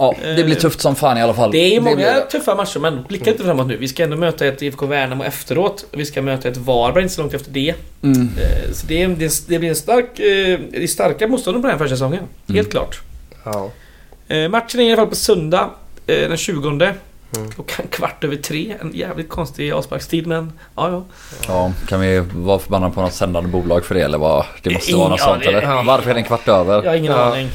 Ja, det blir tufft som fan i alla fall. Det är många blir det. tuffa matcher men blicka lite framåt nu. Vi ska ändå möta ett IFK Värnamo efteråt. Vi ska möta ett Varberg inte så långt efter det. Mm. Eh, Så det, är, det, är- det blir en stark... eh, Det är starka motståndare på den här försäsongen. Helt Mm. klart. ja. Eh, Matchen är i alla fall på söndag eh, den 20. Mm. Klockan kvart över tre. En jävligt konstig avsparkstid men ja ja. Ja, kan vi vara förbannade på något sändande bolag för det eller vad? Det måste vara något Ja, sånt det- eller? Varför är det en kvart över? Jag har ingen Ja. aning.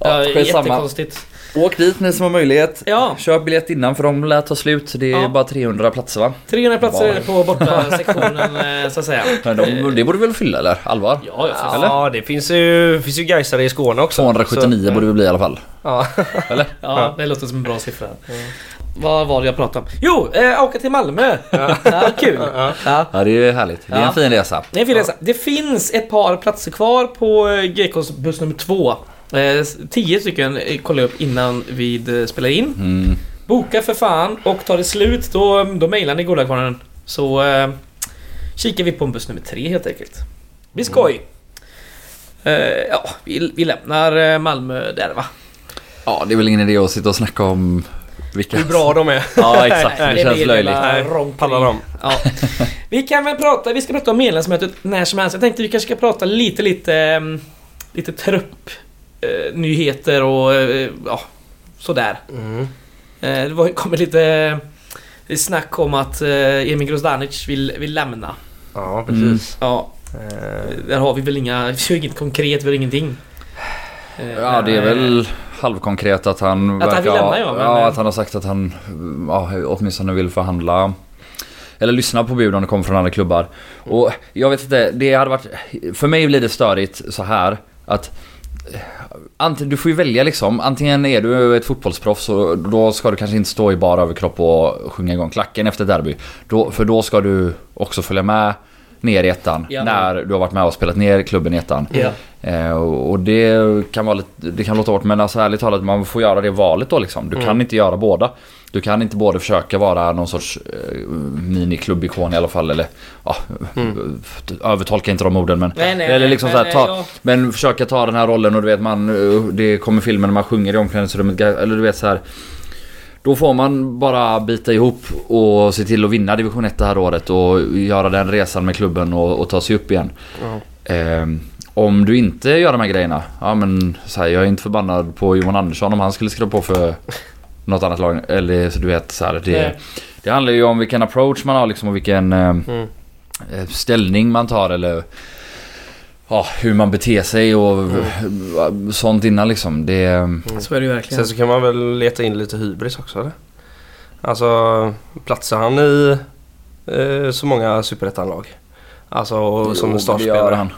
Ja, Ja, skitsamma. jättekonstigt. Åk dit ni som har möjlighet. Ja. Köp biljett innan för de lär ta slut. Det är Ja. bara 300 platser va? 300 platser är det på borta sektionen eh, så att säga. Men de, det borde väl fylla eller? Allvar? Ja, ja, Eller? ja, det finns ju, finns ju Gaisare i Skåne också. 279 så- borde vi bli i alla fall. Ja. Eller? Ja, det låter som en bra siffra. Vad var det jag pratade om? Jo, eh, åka till Malmö! Ja, kul! Ja. Ja det är härligt. Det är Ja. en fin resa. Det, är en fin resa. det finns ett par platser kvar på eh, GKs buss nummer två. Eh, tio stycken eh, kollar jag upp innan vi eh, spelar in. Mm. Boka för fan och tar det slut då, då mejlar ni Godakvarnen. Så eh, kikar vi på en buss nummer tre helt enkelt. blir skoj. Eh, ja, vi, vi lämnar Malmö där va? Ja, det är väl ingen idé att sitta och snacka om vilka... Hur bra de är. Ja, exakt. Nej, Det känns löjligt. Nej, pallar dem. Ja. Vi kan väl prata, vi ska prata om medlemsmötet när som helst. Jag tänkte vi kanske ska prata lite, lite, ehm, lite trupp, eh, nyheter och eh, ja, sådär. Mm. Eh, det var, kommer lite eh, snack om att eh, Emil Grozdanic vill, vill lämna. Ja, precis. Ja, Eh, där har vi väl inga, vi har inget konkret, vi har ingenting. Eh, Ja, det är väl halvkonkret att han... Att han vill verkar- lämna, ja, men- ja, att han har sagt att han ja, åtminstone vill förhandla. Eller lyssna på bud om det kommer från andra klubbar. Och jag vet inte, det hade varit... För mig blir det störigt så här att... Antingen, du får ju välja liksom. Antingen är du ett fotbollsproffs och då ska du kanske inte stå i bara överkropp och sjunga igång klacken efter derby. Då, för då ska du också följa med ner i ettan. Ja. När du har varit med och spelat ner klubben i ettan. Ja. Eh, och det kan vara lite, det kan låta hårt men alltså ärligt talat man får göra det valet då liksom. Du kan inte göra båda. Du kan inte både försöka vara någon sorts eh, miniklubbikon i alla fall eller ja, övertolka inte de orden men Nej, nej, eller nej, liksom men, så här, ta, ja. men försöka ta den här rollen och du vet man eh, det kommer filmer när man sjunger i omklädningsrummet eller du vet så här då får man bara bita ihop och se till att vinna division 1 det här året och göra den resan med klubben och, och ta sig upp igen. ja. Ehm, om du inte gör de här grejerna, ja men så här, jag är inte förbannad på Johan Andersson om han skulle skriva på för något annat lag. Eller så du vet så här, det, Nej. det handlar ju om vilken approach man har liksom och vilken eh, Mm. eh, ställning man tar eller ja, hur man beter sig och eh, sånt innan liksom. Det, Så är det ju verkligen. Sen så kan man väl leta in lite hybris också eller? Alltså platsar han i eh, så många superettanlag? Alltså och som Jo, en det startspelare? gör han.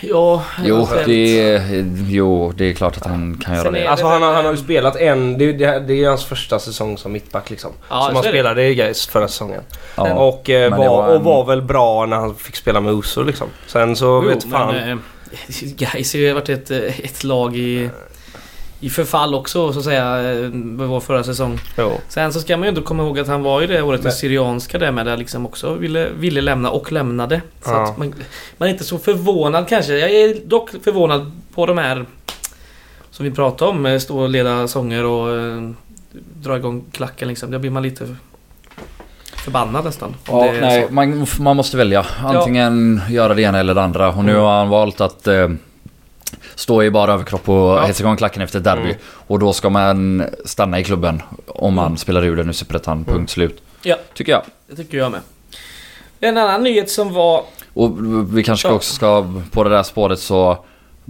Ja, Jo det, jo, det är klart att han kan göra det. är- Alltså han, har- han har ju spelat en, det, det, det är hans första säsong som mittback liksom. Ja, som så han är det. spelade i Gais förra säsongen. Ja. Och, eh, var, var en- och var väl bra när han fick spela med Oso liksom. Sen så Jo, vet fan. men, eh, Gais har ju varit ett, eh, ett lag i, i förfall också så att säga. eh, Vår förra säsong. jo. Sen så ska man ju ändå komma ihåg att han var ju det året i Syrianska där med där liksom också ville, ville lämna och lämnade. Så Ja. man, man är inte så förvånad kanske. Jag är dock förvånad på de här som vi pratade om. eh, Stå och leda sånger och eh, dra igång klacken liksom. Då blir man lite förbannad nästan. Ja, nej, man, man måste välja. Antingen göra det ena eller det andra. Och nu Mm. har han valt att eh, stå i bara överkropp och Ja. hetsa igång klacken efter ett derby. Mm. Och då ska man stanna i klubben om man spelar ur den i Superettan. Punkt Mm. slut. Ja. Tycker jag. Det tycker jag med. En annan nyhet som var... Och vi kanske Ja. också ska på det där spåret så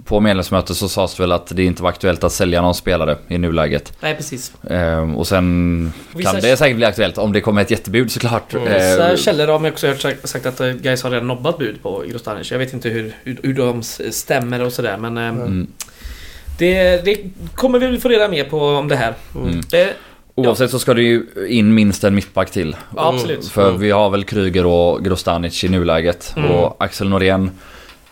på medlemsmötet så sades det väl att det inte var aktuellt att sälja någon spelare i nuläget. Nej precis. Ehm, och sen Vissa- kan det säkert bli aktuellt om det kommer ett jättebud såklart. Mm. Vissa Ehm, källor har man också hört sagt, att eh, Gais har redan nobbat bud på Grostanic. Jag vet inte hur, hur, hur de stämmer och sådär men... eh, mm. Det, det kommer vi få reda mer på om det här. Mm. Det, Oavsett så ska det ju in minst en mittback till. ja, absolut. För Mm. vi har väl Kryger och Grostanic i nuläget. Mm. Och Axel Norén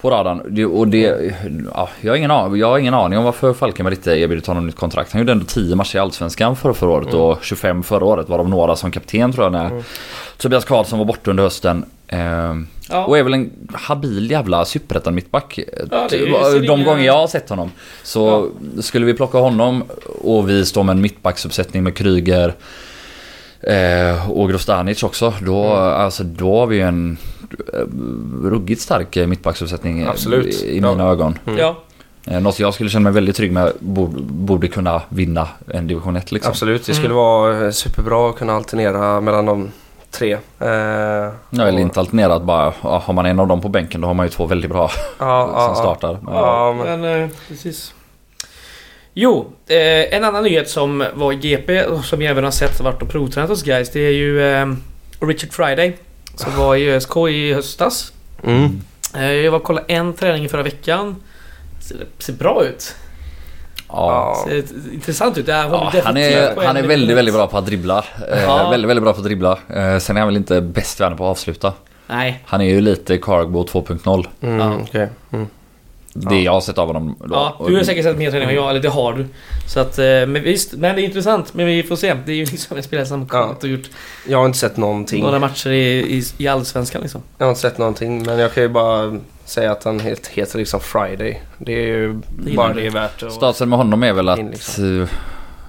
på radarn. Och det, ja, jag, har ingen aning, jag har ingen aning om varför Falkenberg inte erbjudit honom nytt kontrakt. Han gjorde ändå 10 matcher i Allsvenskan förra, förra året Mm. och 25 förra året. Varav några som kapten tror jag när Mm. Tobias Karlsson var borta under hösten. Ehm, Ja. Och är väl en habil jävla superettan mittback. Ja, ju- De inga- gånger jag har sett honom. Så skulle vi plocka honom och vi står med en mittbacksuppsättning med Kryger eh, och Grostanic också. Då, Mm. alltså, då har vi ju en ruggigt stark eh, mittbacksuppsättning eh, Absolut. i, i Ja. mina ögon. Mm. Ja, Eh, Något jag skulle känna mig väldigt trygg med borde, borde kunna vinna en division 1 liksom. Absolut, det skulle Mm. vara eh, superbra att kunna alternera mellan de tre. Eh, Ja, eller inte alternerat bara. Ja, har man en av dem på bänken då har man ju två väldigt bra Ja, som ja. startar. Men, Ja, men- men eh, precis. Jo, eh, en annan nyhet som var i GP och som jag även har sett varit och provtränat hos Guys Det är ju eh, Richard Friday. Som var i ÖSK i höstas. Mm. Eh, jag var och kollade en träning i förra veckan. Ser, ser bra ut. ja. Ser intressant ut. Ja, han är, han är väldigt, väldigt bra på att dribbla. Eh, Ja. väldigt, väldigt bra på att dribbla. Eh, sen är han väl inte bäst värd på att avsluta. Nej. Han är ju lite Cargbo 2.0. Mm, Ja. okej. Mm. Det Ja. jag har sett av honom. Då. Ja, du har säkert sett mer träning än jag, eller det har du. Så att, eh, men visst, men det är intressant. Men vi får se. Det är ju liksom en spelare som Ja. och gjort Jag har inte sett någonting. några matcher i, i, i Allsvenskan liksom. Jag har inte sett någonting men jag kan ju bara säga att han helt heter liksom Friday. Det är ju gillar bara det är värt att... Statusen med honom är väl att... In, liksom. eh,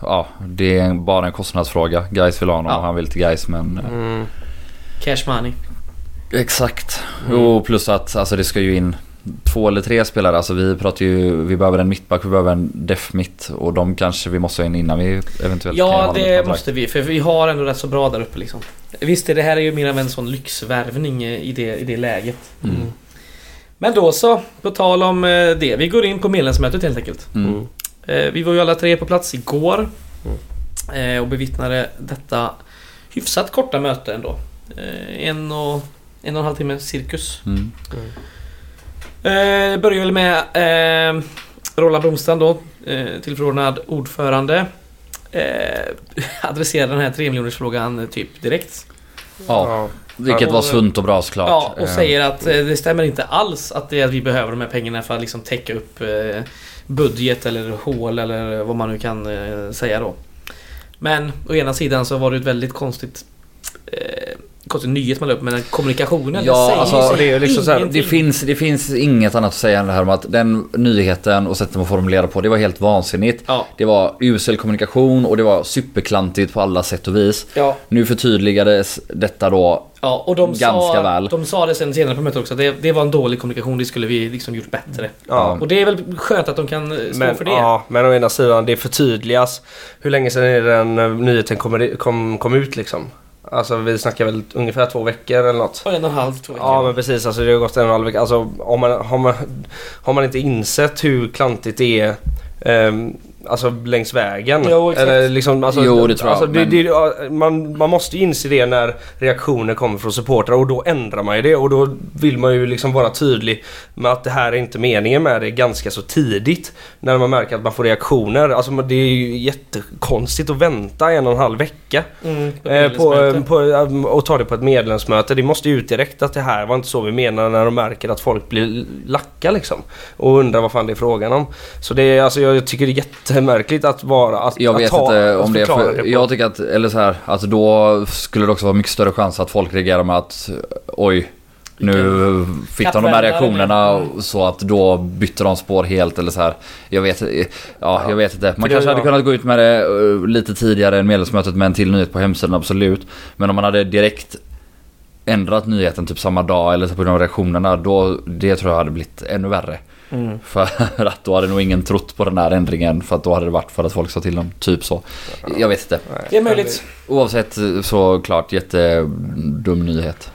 Ja, det är bara en kostnadsfråga. Guys vill ha honom Ja. och han vill till Guys men... eh, Mm. Cash money. Exakt. Mm. Och plus att alltså, det ska ju in två eller tre spelare. Alltså vi pratar ju, vi behöver en mittback, vi behöver en def mitt och de kanske vi måste ha in innan vi eventuellt kan Ja, ett det måste vi. För vi har ändå rätt så bra där uppe liksom. Visst, det här är ju mer av en sån lyxvärvning eh, i det, i det läget. Mm. Men då så, på tal om eh, det. Vi går in på medlemsmötet helt enkelt. Mm. Mm. Eh, Vi var ju alla tre på plats igår. eh, Och bevittnade detta hyfsat korta möte ändå. En och en och en halv timme cirkus. Mm. Eh, börjar väl med eh, Roland Blomstrand då, eh, tillförordnad ordförande. Eh, adresserar den här 3 miljoners frågan eh, typ direkt. Ja, vilket var sunt och bra såklart. Ja, och Eh, säger att eh, det stämmer inte alls att, det är att vi behöver de här pengarna för att liksom täcka upp eh, budget eller hål eller vad man nu kan eh, säga då. Men å ena sidan så var det ett väldigt konstigt eh, konstig nyhet man la upp men den kommunikationen Ja, det säger alltså, det är liksom så här. Det finns, det finns inget annat att säga än det här om att den nyheten och sättet man formulerar på, det var helt vansinnigt. Ja, Det var usel kommunikation och det var superklantigt på alla sätt och vis. ja, Nu förtydligades detta då. ja, och de Ganska sa, väl. de sa det sen senare på mötet också. Det, det var en dålig kommunikation, det skulle vi liksom gjort bättre. Ja. Och det är väl skönt att de kan eh, stå Men, för det. ja, men å ena sidan, det förtydligas. Hur länge sedan är den eh, nyheten kom, kom, kom ut liksom? Alltså vi snackar väl ungefär två veckor eller något? Och en och en halv, två veckor. Ja men precis, alltså det har gått en och en halv vecka. Alltså om man, har, man, har man inte insett hur klantigt det är ehm, Alltså längs vägen. Jo, exakt. Eller liksom, alltså, Jo, det tror jag, Alltså, det, men- det, man, man måste ju inse det när reaktioner kommer från supportrar och då ändrar man ju det och då vill man ju liksom vara tydlig med att det här är inte meningen med det ganska så tidigt. När man märker att man får reaktioner. Alltså det är ju jättekonstigt att vänta en och en halv vecka. Mm, på Eh, på, på, eh, och ta det på ett medlemsmöte. Det måste ju ut direkt att det här var inte så vi menar när de märker att folk blir lacka liksom. Och undrar vad fan det är frågan om. Så det är, alltså, jag tycker det är jättemärkligt att vara... Att, Jag att vet ta, inte att om det är för, på- Jag tycker att, eller så här, att då skulle det också vara mycket större chans att folk reagerar med att oj, nu fick de de här reaktionerna med. så att då bytte de spår helt eller så här. Jag vet, ja, jag vet inte. Man det- kanske hade kunnat gå ut med det eh, lite tidigare än medlemsmötet med en till nyhet på hemsidan, absolut. Men om man hade direkt ändrat nyheten typ samma dag eller så på grund av reaktionerna, då det tror jag hade blivit ännu värre. Mm. För att då hade nog ingen trott på den här ändringen för att då hade det varit för att folk sa till dem, typ så. Jag vet inte. Nej, Det är möjligt. Oavsett så klart jättedum nyhet.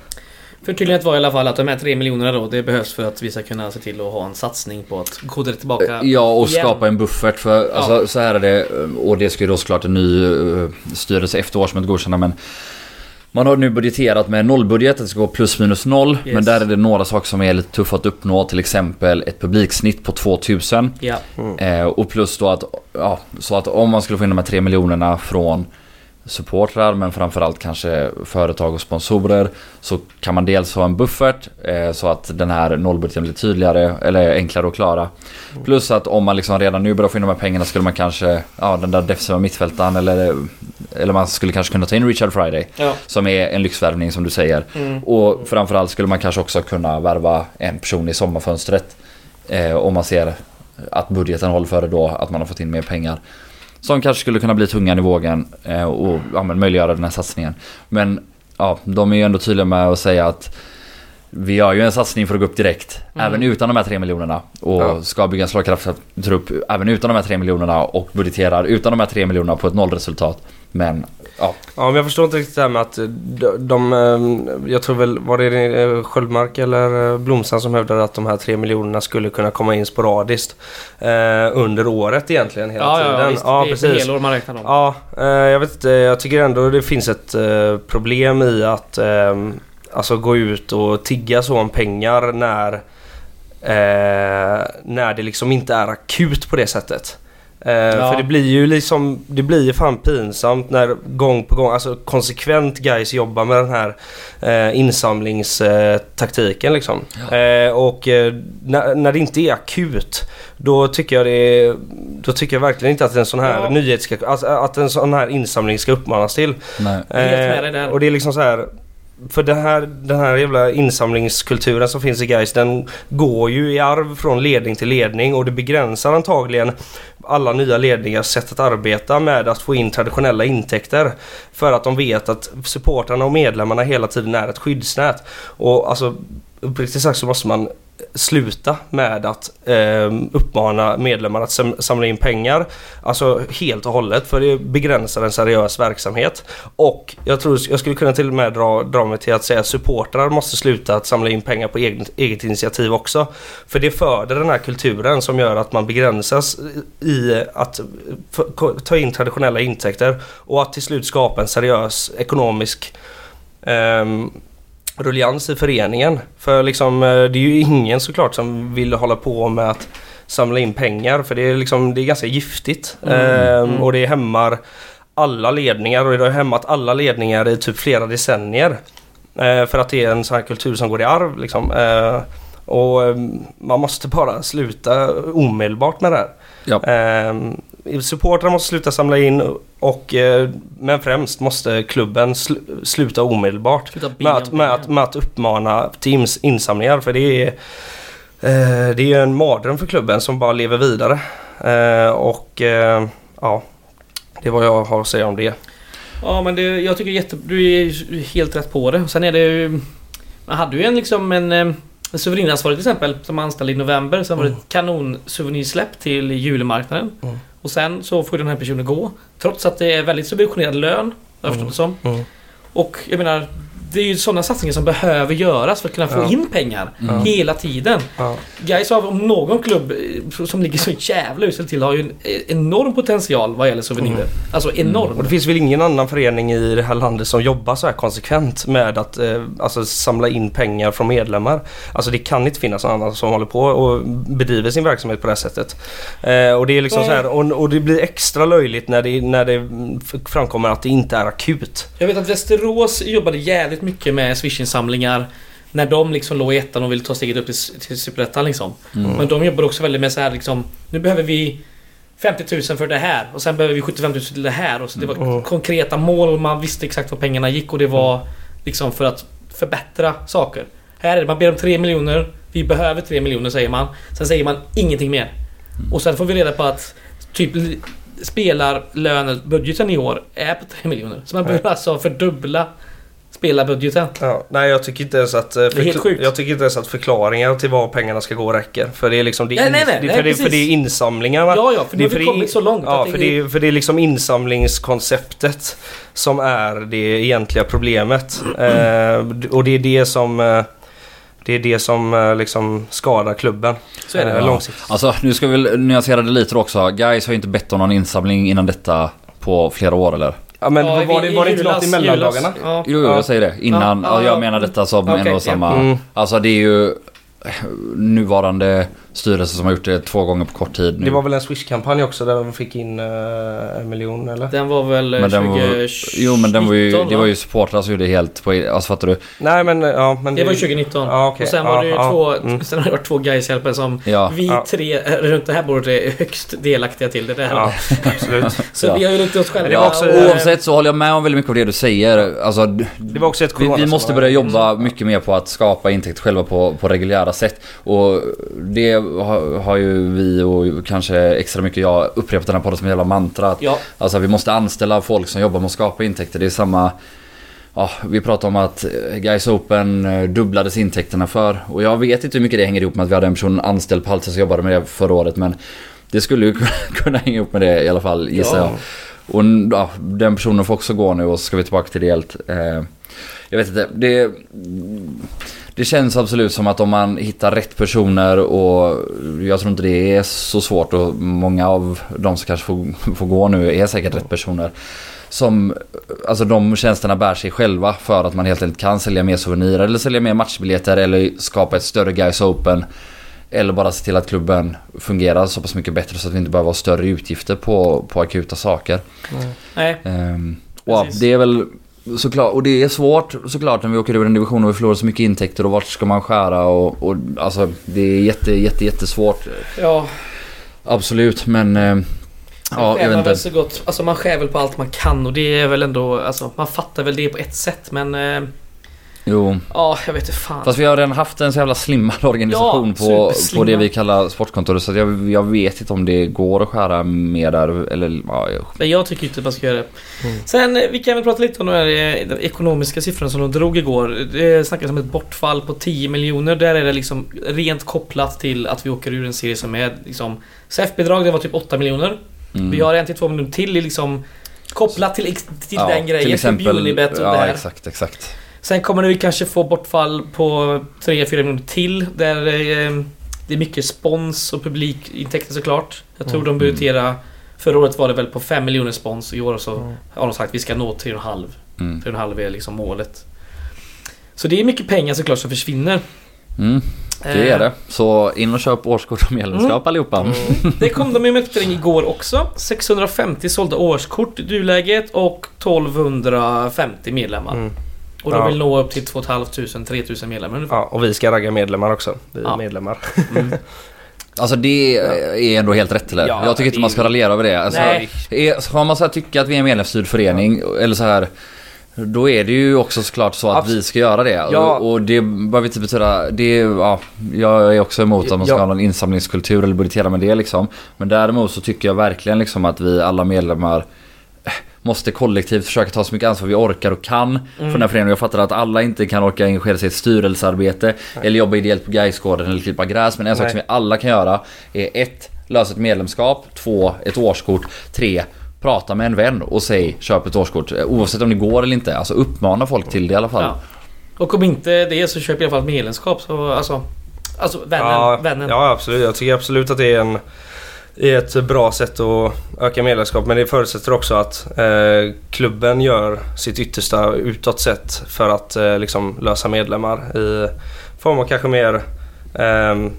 Förtydligandet var i alla fall att de här 3 miljonerna då, det behövs för att vi ska kunna se till att ha en satsning på att gå direkt tillbaka. Ja och igen. skapa en buffert för alltså, så här är det och det ska ju då såklart en ny uh, styrelse efter årsmötet godkänna men man har nu budgeterat med nollbudget, det ska gå plus minus noll. Yes. Men där är det några saker som är lite tuffa att uppnå. Till exempel ett publiksnitt på 2000. Ja. Eh, och plus då att, ja, så att om man skulle få in de här 3 miljonerna från supportrar men framförallt kanske företag och sponsorer så kan man dels ha en buffert eh, så att den här nollbudgeten blir tydligare eller enklare att klara. Plus att om man liksom redan nu börjar få in de här pengarna skulle man kanske, ja den där defensiva mittfältaren eller, eller man skulle kanske kunna ta in Richard Friday Ja. som är en lyxvärvning som du säger. Mm. Och framförallt skulle man kanske också kunna värva en person i sommarfönstret. Eh, om man ser att budgeten håller för det då, att man har fått in mer pengar. Som kanske skulle kunna bli tungan i vågen eh, och ja, men möjliggöra den här satsningen. Men ja, de är ju ändå tydliga med att säga att vi gör ju en satsning för att gå upp direkt. Mm. Även utan de här 3 miljonerna. Och Ja. ska bygga en slagkraftig trupp även utan de här 3 miljonerna. Och budgeterar utan de här 3 miljonerna på ett nollresultat. Men ja, Ja men jag förstår inte riktigt det här med att de, de eh, jag tror väl, var det eh, Sköldmark eller eh, Blomstrand som hävdade att de här tre miljonerna skulle kunna komma in sporadiskt eh, under året egentligen hela Ja, tiden. ja, visst. ja det är precis. helår man räknar om. Ja, eh, jag vet inte. Jag tycker ändå det finns ett eh, problem i att eh, alltså gå ut och tigga så om pengar när, eh, när det liksom inte är akut på det sättet. Eh, Ja. För det blir ju liksom, det blir ju fan pinsamt när gång på gång, alltså konsekvent guys jobbar med den här eh, insamlingstaktiken liksom. Eh, och eh, när, när det inte är akut, då tycker jag det då tycker jag verkligen inte att en sån här Ja. nyhet ska, alltså, att en sån här insamling ska uppmanas till. Nej. Jag är helt med dig där. och det är liksom så här för det här, den här jävla insamlingskulturen som finns i Gais den går ju i arv från ledning till ledning och det begränsar antagligen alla nya ledningars sätt att arbeta med att få in traditionella intäkter. För att de vet att supportrarna och medlemmarna hela tiden är ett skyddsnät. Och alltså uppriktigt sagt så måste man sluta med att eh, uppmana medlemmar att samla in pengar. Alltså helt och hållet för det begränsar en seriös verksamhet. Och jag tror jag skulle kunna till och med dra, dra mig till att säga att supportrar måste sluta att samla in pengar på eget, eget initiativ också. För det föder den här kulturen som gör att man begränsas i att ta in traditionella intäkter och att till slut skapa en seriös ekonomisk eh, rullians i föreningen. För liksom, eh, det är ju ingen såklart som vill hålla på med att samla in pengar för det är liksom, det är ganska giftigt. Ehm, Och det hämmar alla ledningar och det har hämmat alla ledningar i typ flera decennier. Eh, för att det är en sån här kultur som går i arv liksom. Eh, och eh, man måste bara sluta omedelbart med det här. Ja. Eh, supportrar måste sluta samla in och eh, men främst måste klubben sl- sluta omedelbart Sluta med att, med, att, med att uppmana teams insamlingar för det är eh, det är en mardröm för klubben som bara lever vidare. Eh, och ja, det är vad jag har att säga om det. Ja men det, jag tycker jätte, du är helt rätt på det. Sen är det ju... Man hade ju en liksom en... En till exempel som anställd i november. Sen var det ett kanonsouvenirssläpp till julmarknaden. Mm. Och sen så får den här personen gå. Trots att det är väldigt subventionerad lön. Jag det som. Mm. Och jag menar... Det är ju sådana satsningar som behöver göras för att kunna få Ja. in pengar. Mm. Hela tiden. Ja. Gais har om någon klubb eh, som ligger så jävla uselt till har ju en eh, enorm potential vad gäller souvenirer. Mm. Alltså enorm. Och det finns väl ingen annan förening i det här landet som jobbar så här konsekvent med att eh, alltså samla in pengar från medlemmar. Alltså det kan inte finnas någon annan som håller på och bedriver sin verksamhet på det här sättet. Eh, och det är liksom så här, och, och det blir extra löjligt när det, när det framkommer att det inte är akut. Jag vet att Västerås jobbade jävligt mycket med Swish-insamlingar när de liksom låg i ettan och ville ta steget upp till, till Superettan liksom. Mm. Men de jobbar också väldigt med så här liksom Nu behöver vi 50 000 för det här och sen behöver vi 75 000 till det här. Och så det var Mm. konkreta mål och man visste exakt var pengarna gick och det var liksom för att förbättra saker. Här är det, man ber om 3 miljoner. Vi behöver 3 miljoner säger man. Sen säger man ingenting mer. Och sen får vi reda på att typ spelarlönebudgeten i år är på 3 miljoner. Så man behöver alltså fördubbla spelarbudgeten. Ja, nej jag tycker inte ens att... eh. Jag tycker inte ens att förklaringar till var pengarna ska gå räcker. För det är liksom... Det är Nej, nej, nej, det, nej, för, det, för det är insamlingarna. Ja, ja, för Det är har vi kommit så långt Ja, för det är, för det är liksom insamlingskonceptet som är det egentliga problemet. Eh, och det är det som... Eh, det är det som eh, liksom skadar klubben. Så är det. Eh, Ja. långsiktigt. Alltså nu ska vi nyansera det lite också. Guys har ju inte bett om någon insamling innan detta på flera år eller? Ja, men Ja, var, vi- det, var det inte något i mellandagarna? Ja. Jo, jo Ja. jag säger det. Innan. Ja, Ja, ja, jag ja. menar detta som Okej, en och samma. Mm. Alltså det är ju nuvarande styrelse som har gjort det två gånger på kort tid nu. Det var väl en Swish-kampanj också där de fick in eh, en miljon eller? Den var väl eh, men den var, 2019 jo men den var ju, det va? var ju supportrar som gjorde helt på Alltså fattar du? Nej men ja men... Det var ju 2019. Ja, okej. Och sen var Ja, det ju ja. två, Mm. sen har det varit två Gais-hjälpare som Ja. vi Ja. tre runt det här bordet är högst delaktiga till. Det där. Ja, absolut. Så Ja. vi har ju lite oss själva. Det var också- och- Oavsett så håller jag med om väldigt mycket av det du säger. Alltså, Det var också ett vi, vi måste börja var- jobba mycket mer på att skapa intäkter själva på, på reguljära sätt. Och det har, har ju vi och kanske extra mycket jag upprepat den här podden som en jävla mantra. Att, Ja. Alltså vi måste anställa folk som jobbar med att skapa intäkter. Det är samma... Ja, vi pratar om att eh, Guys Open eh, dubblades intäkterna för. Och jag vet inte hur mycket det hänger ihop med att vi hade en person anställd på halvtid som jobbade med det förra året. Men det skulle ju kunna hänga ihop med det i alla fall gissar Ja. jag. Och ja, den personen får också gå nu och så ska vi tillbaka till det helt. Eh, jag vet inte. Det, det känns absolut som att om man hittar rätt personer och jag tror inte det är så svårt och många av de som kanske får, får gå nu är säkert rätt personer. Som, alltså de tjänsterna bär sig själva för att man helt enkelt kan sälja mer souvenirer eller sälja mer matchbiljetter eller skapa ett större Guys Open. Eller bara se till att klubben fungerar så pass mycket bättre så att vi inte behöver ha större utgifter på, på akuta saker. Nej, Ehm, och ja, det är väl såklart, och det är svårt såklart när vi åker ur en division och vi förlorar så mycket intäkter och vart ska man skära och, och alltså det är jätte, jätte, jättesvårt. ja. Absolut men... eh, ja, jag vet inte. så gott. Alltså man skär väl på allt man kan och det är väl ändå, alltså man fattar väl det på ett sätt men... Eh, Jo. ja, jag vet inte fan. Fast vi har redan haft en så jävla slimmad organisation Ja, på, på det vi kallar sportkontoret så jag, jag vet inte om det går att skära mer där eller ja, jag- Men jag tycker inte att man ska göra det. Mm. Sen, eh, vi kan väl prata lite om de, här, eh, de ekonomiska siffrorna som de drog igår. Det snackas om ett bortfall på 10 miljoner. Där är det liksom rent kopplat till att vi åker ur en serie som är liksom... SEF-bidrag, det var typ 8 miljoner. mm. Vi har en till 2 miljoner till i liksom... Kopplat till, till Ja, den grejen. Till exempel, typ Unibet och det ja här. exakt, exakt. Sen kommer vi kanske få bortfall på 3-4 miljoner till. Där eh, det är mycket spons och publikintäkter såklart. Jag tror Mm. de budgeterar... Förra året var det väl på 5 miljoner spons. I år så Mm. har de sagt att vi ska nå 3,5. Mm. 3,5 är liksom målet. Så det är mycket pengar såklart som försvinner. Mm, det är det. Så in och köp årskort och medlemskap allihopa. Mm. Det kom de i Mäktring igår också. 650 sålda årskort i nuläget och 1250 medlemmar. Mm. Och de Ja. vill nå upp till 2 500-3 000 medlemmar ungefär. Ja, och vi ska ragga medlemmar också. Vi är Ja. medlemmar. Mm. Alltså det är ändå helt rätt eller? Ja, jag tycker inte man ska raljera över det. Alltså, Nej. är, ska man så här tycka att vi är en medlemsstyrd förening eller så här då är det ju också såklart så att Absolut. vi ska göra det. Ja. Och, och det behöver inte betyda... Det, är- ja, jag är också emot att man ska Ja. ha någon insamlingskultur eller budgetera med det liksom. Men däremot så tycker jag verkligen liksom att vi alla medlemmar måste kollektivt försöka ta så mycket ansvar vi orkar och kan för den här föreningen. Jag fattar att alla inte kan orka engagera sig i ett styrelsearbete eller jobba ideellt på Gaisgården eller klippa gräs. Men en sak Nej. som vi alla kan göra är ett, lösa ett medlemskap. Två, ett årskort. Tre, prata med en vän och säg köp ett årskort. Oavsett om det går eller inte. Alltså uppmana folk till det i alla fall. Ja. Och om inte det så köp i alla fall medlemskap. Så, alltså, alltså vännen. ja, vännen. ja, absolut. Jag tycker absolut att det är, en, är ett bra sätt att öka medlemskap. Men det förutsätter också att eh, klubben gör sitt yttersta utåt sett för att eh, liksom lösa medlemmar i form av kanske mer ehm,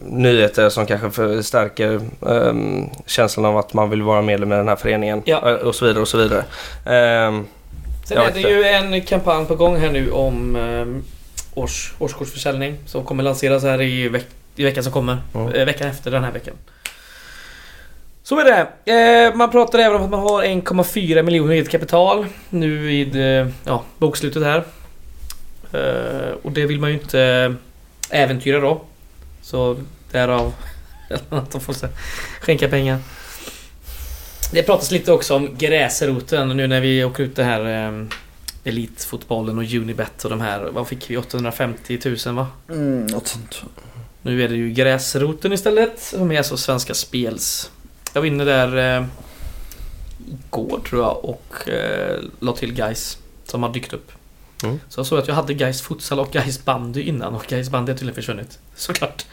nyheter som kanske förstärker ehm, känslan av att man vill vara medlem i den här föreningen. Ja. eh, Och så vidare och så vidare. Ehm, Sen är det ju en kampanj på gång här nu om um, års, årskortsförsäljning. Som kommer lanseras här i, veck, i veckan som kommer. Mm. Eh, veckan efter den här veckan. Så är det. Eh, man pratar även om att man har 1,4 miljoner eget kapital. Nu vid eh, ja, bokslutet här. Eh, och det vill man ju inte äventyra då. Så därav att de får skänka pengar. Det pratas lite också om gräsroten nu när vi åker ut det här eh, Elitfotbollen och Unibet och de här. Vad fick vi? 850 000 va? Mm, något sånt. Nu är det ju gräsroten istället. Som är alltså Svenska Spels. Jag var inne där eh, igår tror jag och eh, la till guys som har dykt upp. Mm. Så jag såg att jag hade guys futsal och guys bandy innan och guys bandy har tydligen försvunnit. Såklart.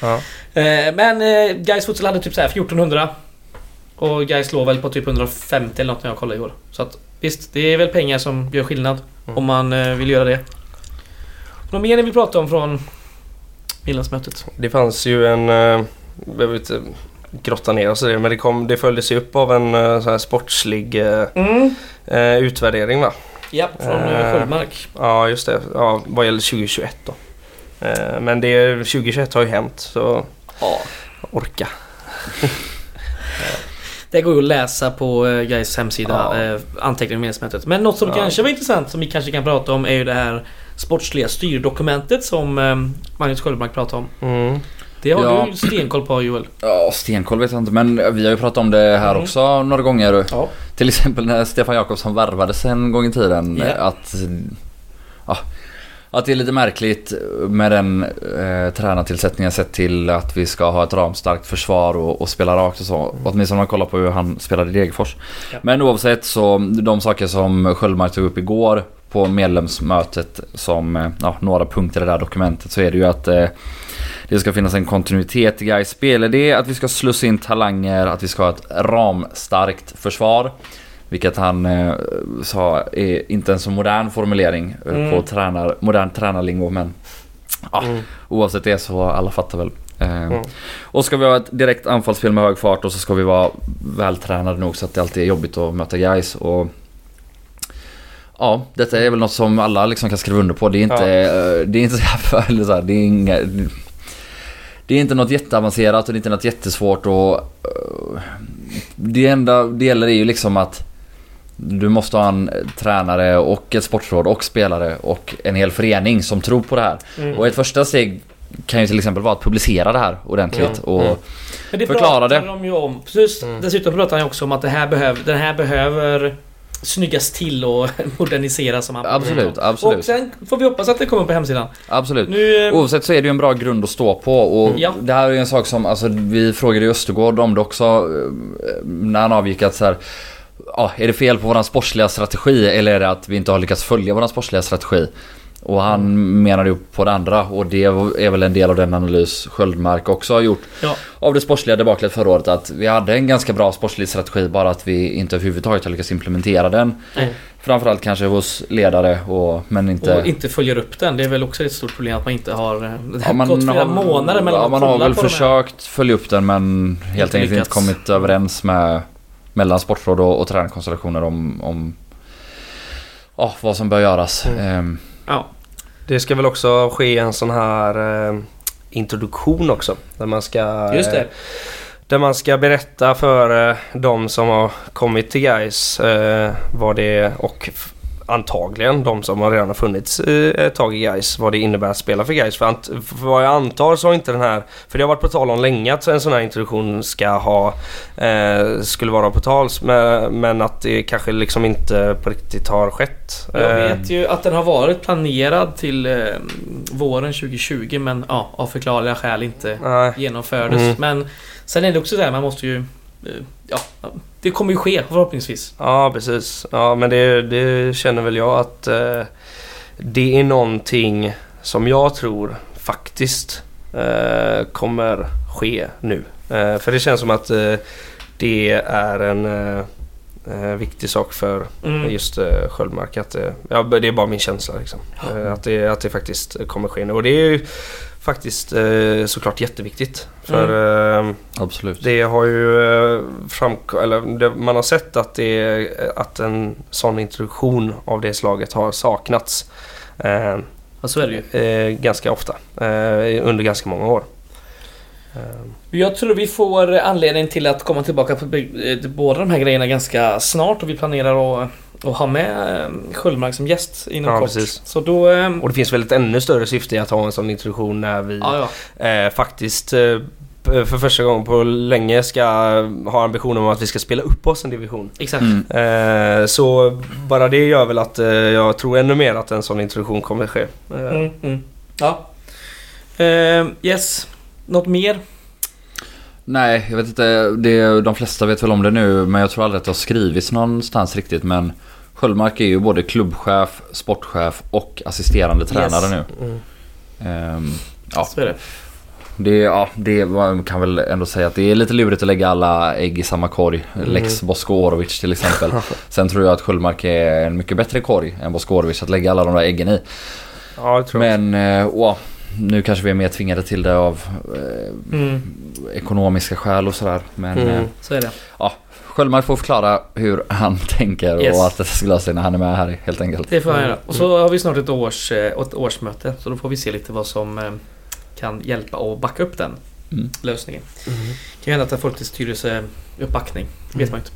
ja. Eh, men eh, guys futsal hade typ så här 1400. Och guys låg väl på typ 150 eller något när jag kollade igår. Så att visst, det är väl pengar som gör skillnad. Mm. Om man eh, vill göra det. Något mer ni vill prata om från medlemsmötet? Det fanns ju en... eh, behöver inte grotta ner oss i det men det, kom, det följdes ju upp av en eh, sån här sportslig eh, Mm. eh, utvärdering va? Ja, från eh, Eh. Sköldmark. Ja just det, ja, vad gäller 2021 då. Eh, Men det, 2021 har ju hänt så Ja. orka. Det går ju att läsa på Gais hemsida, Ja. eh, anteckningar om medlemsmötet. Men något som Ja. kanske var intressant som vi kanske kan prata om är ju det här sportsliga styrdokumentet som Magnus Sköldmark pratade om. Mm. Det har Ja. du stenkoll på Joel. Ja, stenkoll vet jag inte men vi har ju pratat om det här Mm. också några gånger. Ja. Till exempel när Stefan Jakobsson värvades en gång i tiden. Ja. Att, ja, att det är lite märkligt med den eh, tränartillsättningen sett till att vi ska ha ett ramstarkt försvar och, och spela rakt och så. Åtminstone om man kollar på hur han spelade i Degerfors. Ja. Men oavsett så de saker som Sköldmark tog upp igår på medlemsmötet som eh, ja, några punkter i det där dokumentet så är det ju att eh, det ska finnas en kontinuitet i Gais spelidé, att vi ska slussa in talanger, att vi ska ha ett ramstarkt försvar. Vilket han eh, sa är inte en så modern formulering eh, Mm. på tränar, modern tränarlingo men Ja, Mm. Oavsett det så alla fattar väl. Eh, Mm. Och ska vi ha ett direkt anfallsspel med hög fart och så ska vi vara vältränade nog så att det alltid är jobbigt att möta guys och Ja, detta är väl något som alla liksom kan skriva under på. Det är inte, eh, det är inte så här, eller så här, det är inga, Det är inte något jätteavancerat och det är inte något jättesvårt och eh, Det enda det gäller är ju liksom att Du måste ha en tränare och ett sportråd och spelare och en hel förening som tror på det här. Mm. Och ett första steg kan ju till exempel vara att publicera det här ordentligt. Ja. och Mm. Men det Förklara pratar det. de ju om. Precis, Mm. Dessutom pratar han ju också om att det här behöver, den här behöver snyggas till och moderniseras som han Absolut, Och absolut. sen får vi hoppas att det kommer på hemsidan. Absolut. Nu... eh, Oavsett så är det ju en bra grund att stå på och Ja. det här är ju en sak som, alltså vi frågade ju Östergård om det också eh, när han avgick att så här, ja, är det fel på våran sportsliga strategi eller är det att vi inte har lyckats följa våran sportsliga strategi? Och han menade ju på det andra och det är väl en del av den analys Sköldmark också har gjort Ja. av det sportsliga debaclet förra året att vi hade en ganska bra sportslig strategi bara att vi inte överhuvudtaget har lyckats implementera den. Nej. Framförallt kanske hos ledare och men inte... Och inte följer upp den. Det är väl också ett stort problem att man inte har... eh, Det har Ja, gått flera månader mellan ja, man har väl försökt följa upp den men helt Inte enkelt lyckats. inte kommit överens med mellan sportråd och, och tränarkonstellationer om, om ja, vad som bör göras. Mm. Ehm, Ja. Det ska väl också ske en sån här eh, introduktion också. Där man ska... Just det. eh, Där man ska berätta för eh, de som har kommit till Gais eh, vad det är och antagligen de som har redan har funnits eh, ett tag i Gais vad det innebär att spela för Gais. För, för vad jag antar så har inte den här, för det har varit på tal om länge att en sån här introduktion ska ha, eh, skulle vara på tals men, men att det kanske liksom inte på riktigt har skett. Jag Eh, vet ju att den har varit planerad till eh, våren 2020 men ja, av förklarliga skäl inte nej. genomfördes. Mm. Men sen är det också så här, man måste ju... eh, Ja, det kommer ju ske förhoppningsvis. Ja precis. Ja men det, det känner väl jag att eh, det är någonting som jag tror faktiskt eh, kommer ske nu. Eh, för det känns som att eh, det är en eh, eh, viktig sak för Mm. just eh, Sköldmark. Att, ja, det är bara min känsla liksom. Att, det, att det faktiskt kommer ske nu. Och det är ju faktiskt eh, såklart jätteviktigt. För eh, absolut. det har ju eh, framk- eller det, man har sett att, det, att en sån introduktion av det slaget har saknats eh, Ja, så är det ju. eh, ganska ofta eh, under ganska många år. Eh, Jag tror vi får anledning till att komma tillbaka på eh, båda de här grejerna ganska snart och vi planerar att, att ha med eh, Sköldmark som gäst inom Ja, kort. precis. Så då... eh, och det finns väl ett ännu större syfte i att ha en sån introduktion när vi Ja, ja. eh, faktiskt eh, för första gången på länge ska ha ambitionen om att vi ska spela upp oss en division. Exakt. Mm. Eh, så bara det gör väl att eh, jag tror ännu mer att en sån introduktion kommer ske. Eh, Mm, mm. Ja. Eh, yes. Något mer? Nej, jag vet inte. Det, de flesta vet väl om det nu men jag tror aldrig att det har skrivits någonstans riktigt men Sköldmark är ju både klubbchef, sportchef och assisterande tränare Yes. nu. Mm. Ehm, ja, Så är det. Det, ja, det man kan väl ändå säga att det är lite lurigt att lägga alla ägg i samma korg. Mm. Lex Bosko Orovic till exempel. Sen tror jag att Sköldmark är en mycket bättre korg än Bosko Orovic att lägga alla de där äggen i. Ja, det tror jag. Men, eh, åh, nu kanske vi är mer tvingade till det av eh, Mm. ekonomiska skäl och sådär. Men Mm. eh, Så är det. Sköldmark får förklara hur han tänker Yes. och att det ska lösa sig när han är med här helt enkelt. Det får han Mm. göra. Och så har vi snart ett, års, eh, ett årsmöte. Så då får vi se lite vad som eh, kan hjälpa och backa upp den Mm. lösningen. Mm. Det kan hända att det får lite styrelseuppbackning. vet man inte.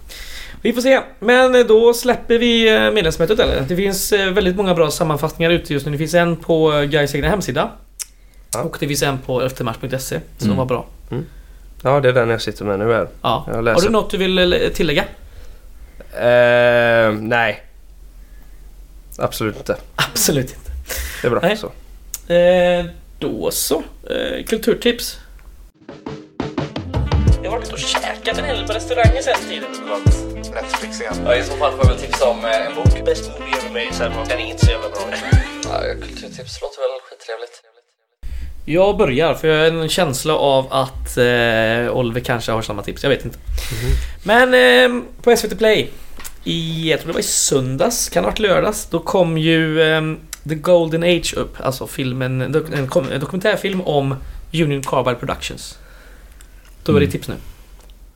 Vi får se. Men eh, då släpper vi medlemsmötet eller? Det finns väldigt många bra sammanfattningar ute just nu. Det finns en på Gais egna hemsida. Ja. Och det finns en på eftermatch.se som Mm. var bra. Ja, det är den jag sitter med nu här. Ja. Jag Har du något du vill eh, tillägga? Eh, nej. Absolut inte. Absolut inte. Det är bra Nej. så. Eh, då så. Eh, kulturtips. Jag har varit och käkat en hel del på restauranger sen tiden. Netflix igen. Ja, I så fall får jag väl tipsa om en bok. Bäst movie ever made sen den är inte så jävla bra. Ja, kulturtips låter väl skittrevligt. Jag börjar för jag har en känsla av att eh, Oliver kanske har samma tips. Jag vet inte. Men eh, på SVT Play i, jag tror det var i söndags, kan det ha varit lördags, då kom ju eh, The Golden Age upp. Alltså filmen, en, dok- en, dokumentärfilm om Union Carbide Productions. Då var det Mm. tips nu.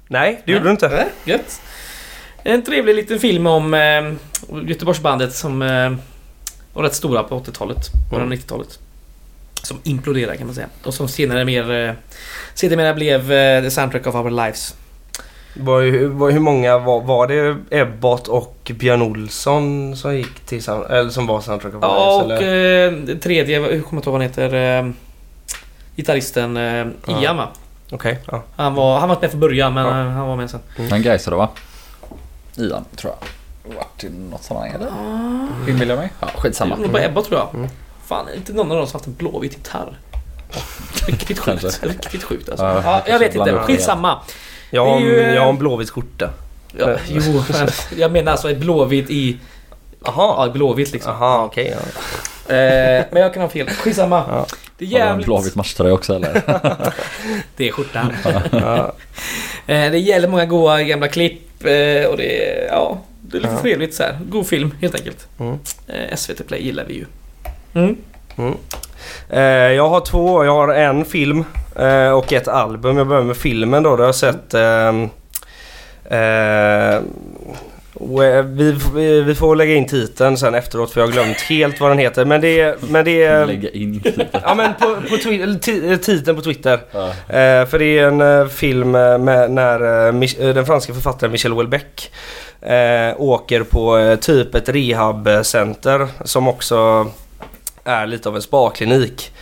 Nej, det gjorde du inte. Nej, gött. En trevlig liten film om eh, Göteborgsbandet som eh, var rätt stora på 80-talet, början av Mm. 90-talet. Som imploderade kan man säga. Och som senare mer... Eh, sedermera blev eh, The Soundtrack of Our Lives. Var, var, hur många var, var det Ebbot och Björn Olsson som gick till eller som var soundtrack of Ja, Lives, och eller? eh, tredje, hur kommer jag inte ihåg vad han heter? Eh, gitarristen eh, Ja. Ian va? Okej, ja. Han var, han var inte med från början men Ja. eh, han var med sen. Han Gaisare va? Ian, tror jag. Vart i något sammanhang eller? Inbillar jag mig? Ja, skitsamma. Det var på Ebba tror jag. Mm. Fan, är inte någon av dem som haft en blåvit gitarr? Riktigt sjukt. Kanske. Riktigt sjukt alltså. Ja, Ja, jag vet inte. Skitsamma. Jag, har, ju, eh, jag har en blåvit skjorta. Ja, jo, men jag menar alltså ett blåvitt i... Jaha. Ja, blåvitt liksom. Jaha, okej. ja. Eh, men jag kan ha fel. Skitsamma. Ja. Det är Har du en jävligt... blåvit matchtröja också eller? Det är skjortan. Ja. Eh, det gäller många goa gamla klipp eh, och det är... Ja, det är lite Ja. trevligt så här. God film helt enkelt. Mm. Eh, SVT Play gillar vi ju. Mm. Mm. Eh, jag har två. Jag har en film eh, och ett album. Jag börjar med filmen då. Där jag har sett... eh, we- vi, vi, vi får lägga in titeln sen efteråt för jag har glömt helt vad den heter. Men det är... Men det är Lägga in titeln. ja men på, på eh, titeln på Twitter. Ja. Eh, för det är en eh, film eh, med när eh, eh, den franska författaren Michel Houellebecq eh, åker på eh, typ ett rehabcenter som också är lite av en spaklinik.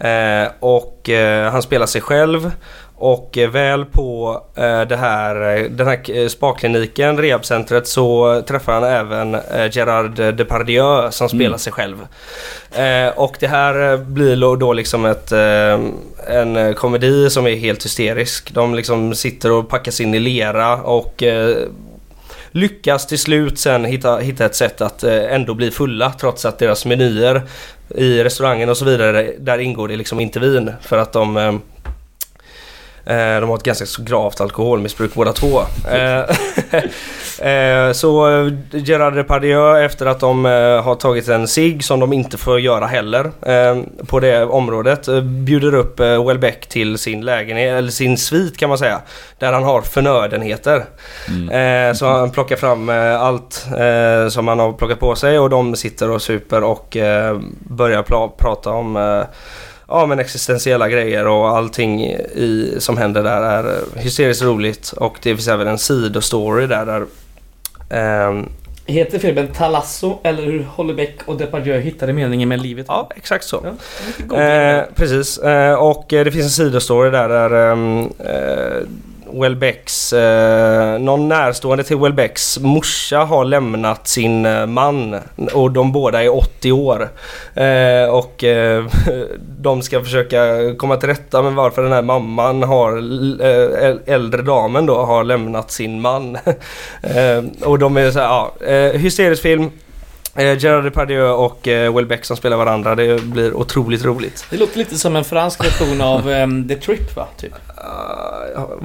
Eh, och eh, han spelar sig själv och eh, väl på det här, den här spakliniken, rehabcentret, så träffar han även Gerard Depardieu som spelar Mm. sig själv. Och det här blir då liksom ett, en komedi som är helt hysterisk. De liksom sitter och packas in i lera och lyckas till slut sen hitta, hitta ett sätt att eh, ändå bli fulla trots att deras menyer i restaurangen och så vidare, där ingår det liksom inte vin för att de eh, de har ett ganska gravt alkoholmissbruk båda två. Eh, eh, Så eh, Gerard Depardieu efter att de eh, har tagit en cigg som de inte får göra heller eh, på det området eh, bjuder upp eh, Welbeck till sin lägenhet, eller sin svit kan man säga. Där han har förnödenheter. Mm. Eh, så han plockar fram eh, allt eh, som han har plockat på sig och de sitter och super och eh, börjar prata om eh, ja, men existentiella grejer och allting i, som händer där är eh, hysteriskt roligt. Och det finns även en sidostory där. där ehm, Heter filmen Talasso eller hur Hollebeck och Depardieu hittade meningen med livet? ja, exakt så. Ja, Eh, precis. Eh, och eh, det finns en sidostory där där ehm, eh, Welbecks, eh, någon närstående till Welbecks morsa har lämnat sin eh, man och de båda är 80 år. Eh, och eh, de ska försöka komma till rätta med varför den här mamman har, eh, äldre damen då, har lämnat sin man. eh, och de är så här, ja, eh, hysterisk film. Eh, Gerard Depardieu och eh, Welbeck som spelar varandra. Det blir otroligt roligt. Det låter lite som en fransk version av ehm, The Trip va? Typ.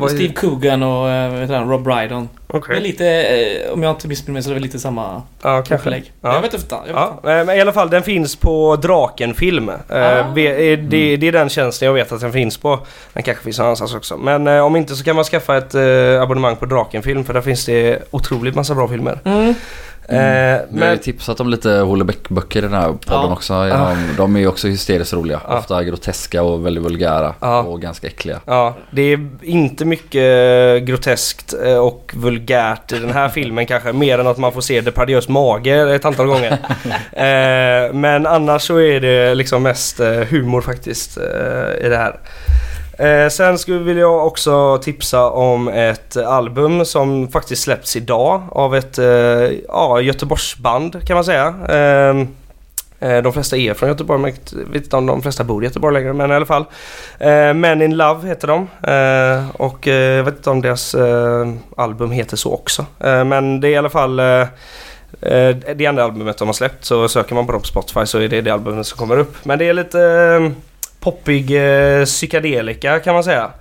Uh, Steve Coogan och uh, vet du, han, Rob Brydon. Okej. Det är lite, eh, om jag inte missminner mig så är det väl lite samma Ja, kanske. upplägg. Ja. Jag vet inte. Jag vet Ja, inte. eh, men i alla fall den finns på Draken-film. Eh, Ah. ve- eh, det, det är den tjänsten jag vet att den finns på. Den kanske finns någon annanstans också. Men om inte så kan man skaffa ett abonnemang på Draken-film för där finns det otroligt massa bra filmer. Mm. Eh, Vi har ju men, tipsat om lite Hållebäck-böcker i den här podden Ja. också. De, de är ju också hysteriskt roliga. Ja. Ofta groteska och väldigt vulgära Ja. och ganska äckliga. ja, det är inte mycket groteskt eh, och vulgärt i den här filmen kanske. Mer än att man får se Depardieux mage ett antal gånger. eh, men annars så är det liksom mest eh, humor faktiskt eh, i det här. Eh, sen skulle vill jag också tipsa om ett album som faktiskt släppts idag av ett eh, ja, Göteborgsband kan man säga. Ehm, eh, de flesta är från Göteborg, men jag vet inte om de flesta bor i Göteborg längre, men i alla fall. Eh, Men in Love heter de. Eh, och eh, jag vet inte om deras eh, album heter så också. Eh, men det är i alla fall eh, eh, det enda albumet de har släppt. Så söker man på dem på Spotify så är det det albumet som kommer upp. Men det är lite eh, poppig eh, psykedelika kan man säga.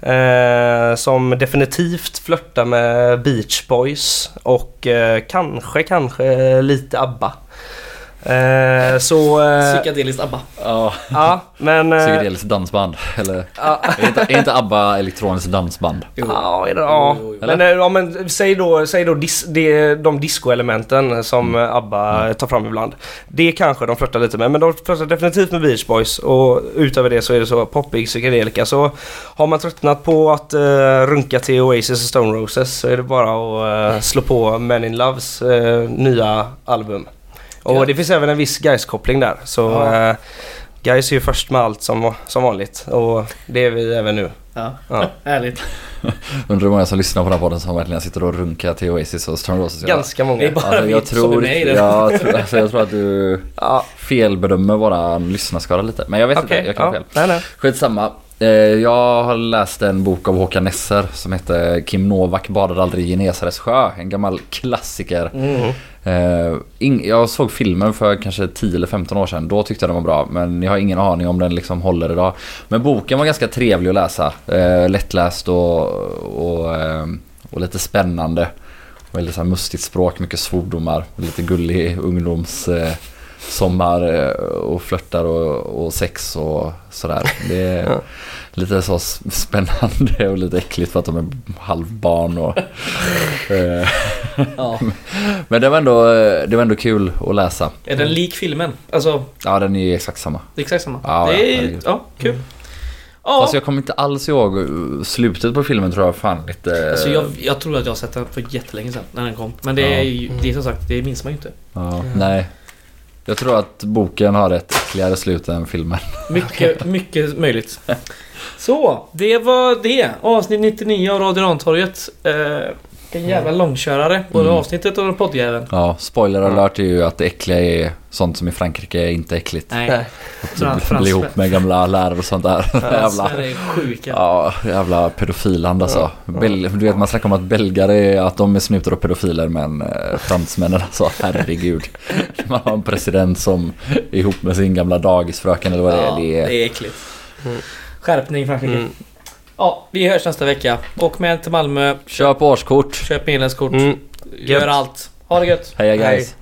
Eh, som definitivt flörtar med Beach Boys och eh, kanske, kanske lite ABBA. Eh, så... Eh, Psykedeliskt ABBA. Ja, ja, men... Eh, psykedeliskt dansband. Eller ja, är inte, är inte ABBA elektroniskt dansband? Ja, är det, ja. Jo, jo, jo. Men, eh, ja, men säg då, säg då dis, det, de discoelementen som Mm. eh, ABBA tar fram ibland. Det kanske de flörtar lite med, men de flörtar definitivt med Beach Boys och utöver det så är det så poppig psykedelika. Så har man tröttnat på att uh, runka till Oasis och Stone Roses så är det bara att eh, slå på Men in Loves eh, nya album. Och Ja. det finns även en viss Guys-koppling där. Så Ja. uh, Guys är ju först med allt som, som vanligt och det är vi även nu. Ja, Ja. härligt. Undrar hur många som lyssnar på den här podden som verkligen sitter och runkar till Oasis och Stone Roses. Ganska många. Det är bara Alltså, jag, som är tror, med i den. jag, tror, alltså, jag tror att du Ja, felbedömer våran lyssnarskara lite. Men jag vet okej. inte, jag kan ja. fel. Nej, nej. Skitsamma. Eh, Jag har läst en bok av Håkan Nesser som heter Kim Novak badade aldrig i Genesares sjö. En gammal klassiker. Mm. Eh, jag såg filmen för kanske 10 eller 15 år sedan. Då tyckte jag den var bra. Men jag har ingen aning om den liksom håller idag. Men boken var ganska trevlig att läsa. Eh, lättläst och, och, och lite spännande. Så här mustigt språk, mycket svordomar. Lite gullig ungdoms... Sommar eh, och flörtar och, och sex och sådär. Det är Ja. lite så spännande och lite äckligt för att de är halvbarn och... eh, Ja. men det var, ändå, eh, det var ändå kul att läsa. Är den lik filmen? Alltså, Ja, den är ju exakt samma. det är exakt samma. Ja, det ja, är, ja, kul. Ja, Fast jag kommer inte alls ihåg slutet på filmen tror jag fan lite... alltså jag, jag tror att jag har sett den för jättelänge sedan när den kom. Men det är ju, det är som sagt, det minns man ju inte. ja, nej. Jag tror att boken har ett äckligare slut än filmen. Mycket, mycket möjligt. Så, det var det. Avsnitt 99 av Radio Rantorget. Eh, en jävla långkörare. Både Mm. avsnittet och poddjäveln. Ja, spoiler alert är ju att det äckliga är sånt som i Frankrike är inte äckligt. Nej, Nej. Fran- Typ bli ihop med gamla lärare och sånt där. jävla, är sjuka. ja, jävla pedofilland alltså. Bel, du vet man snackar om att belgare är, att de är snutar och pedofiler men eh, fransmännen alltså herregud. Man har en president som är ihop med sin gamla dagisfröken eller vad det är. Ja, Det är det är äckligt. Mm. Skärpning Frankrike. Mm. Ja, vi hörs nästa vecka. Åk med till Malmö. Köp årskort. Köp medlemskort. Mm. Gör allt. Ha det gött. Heja Hej. guys.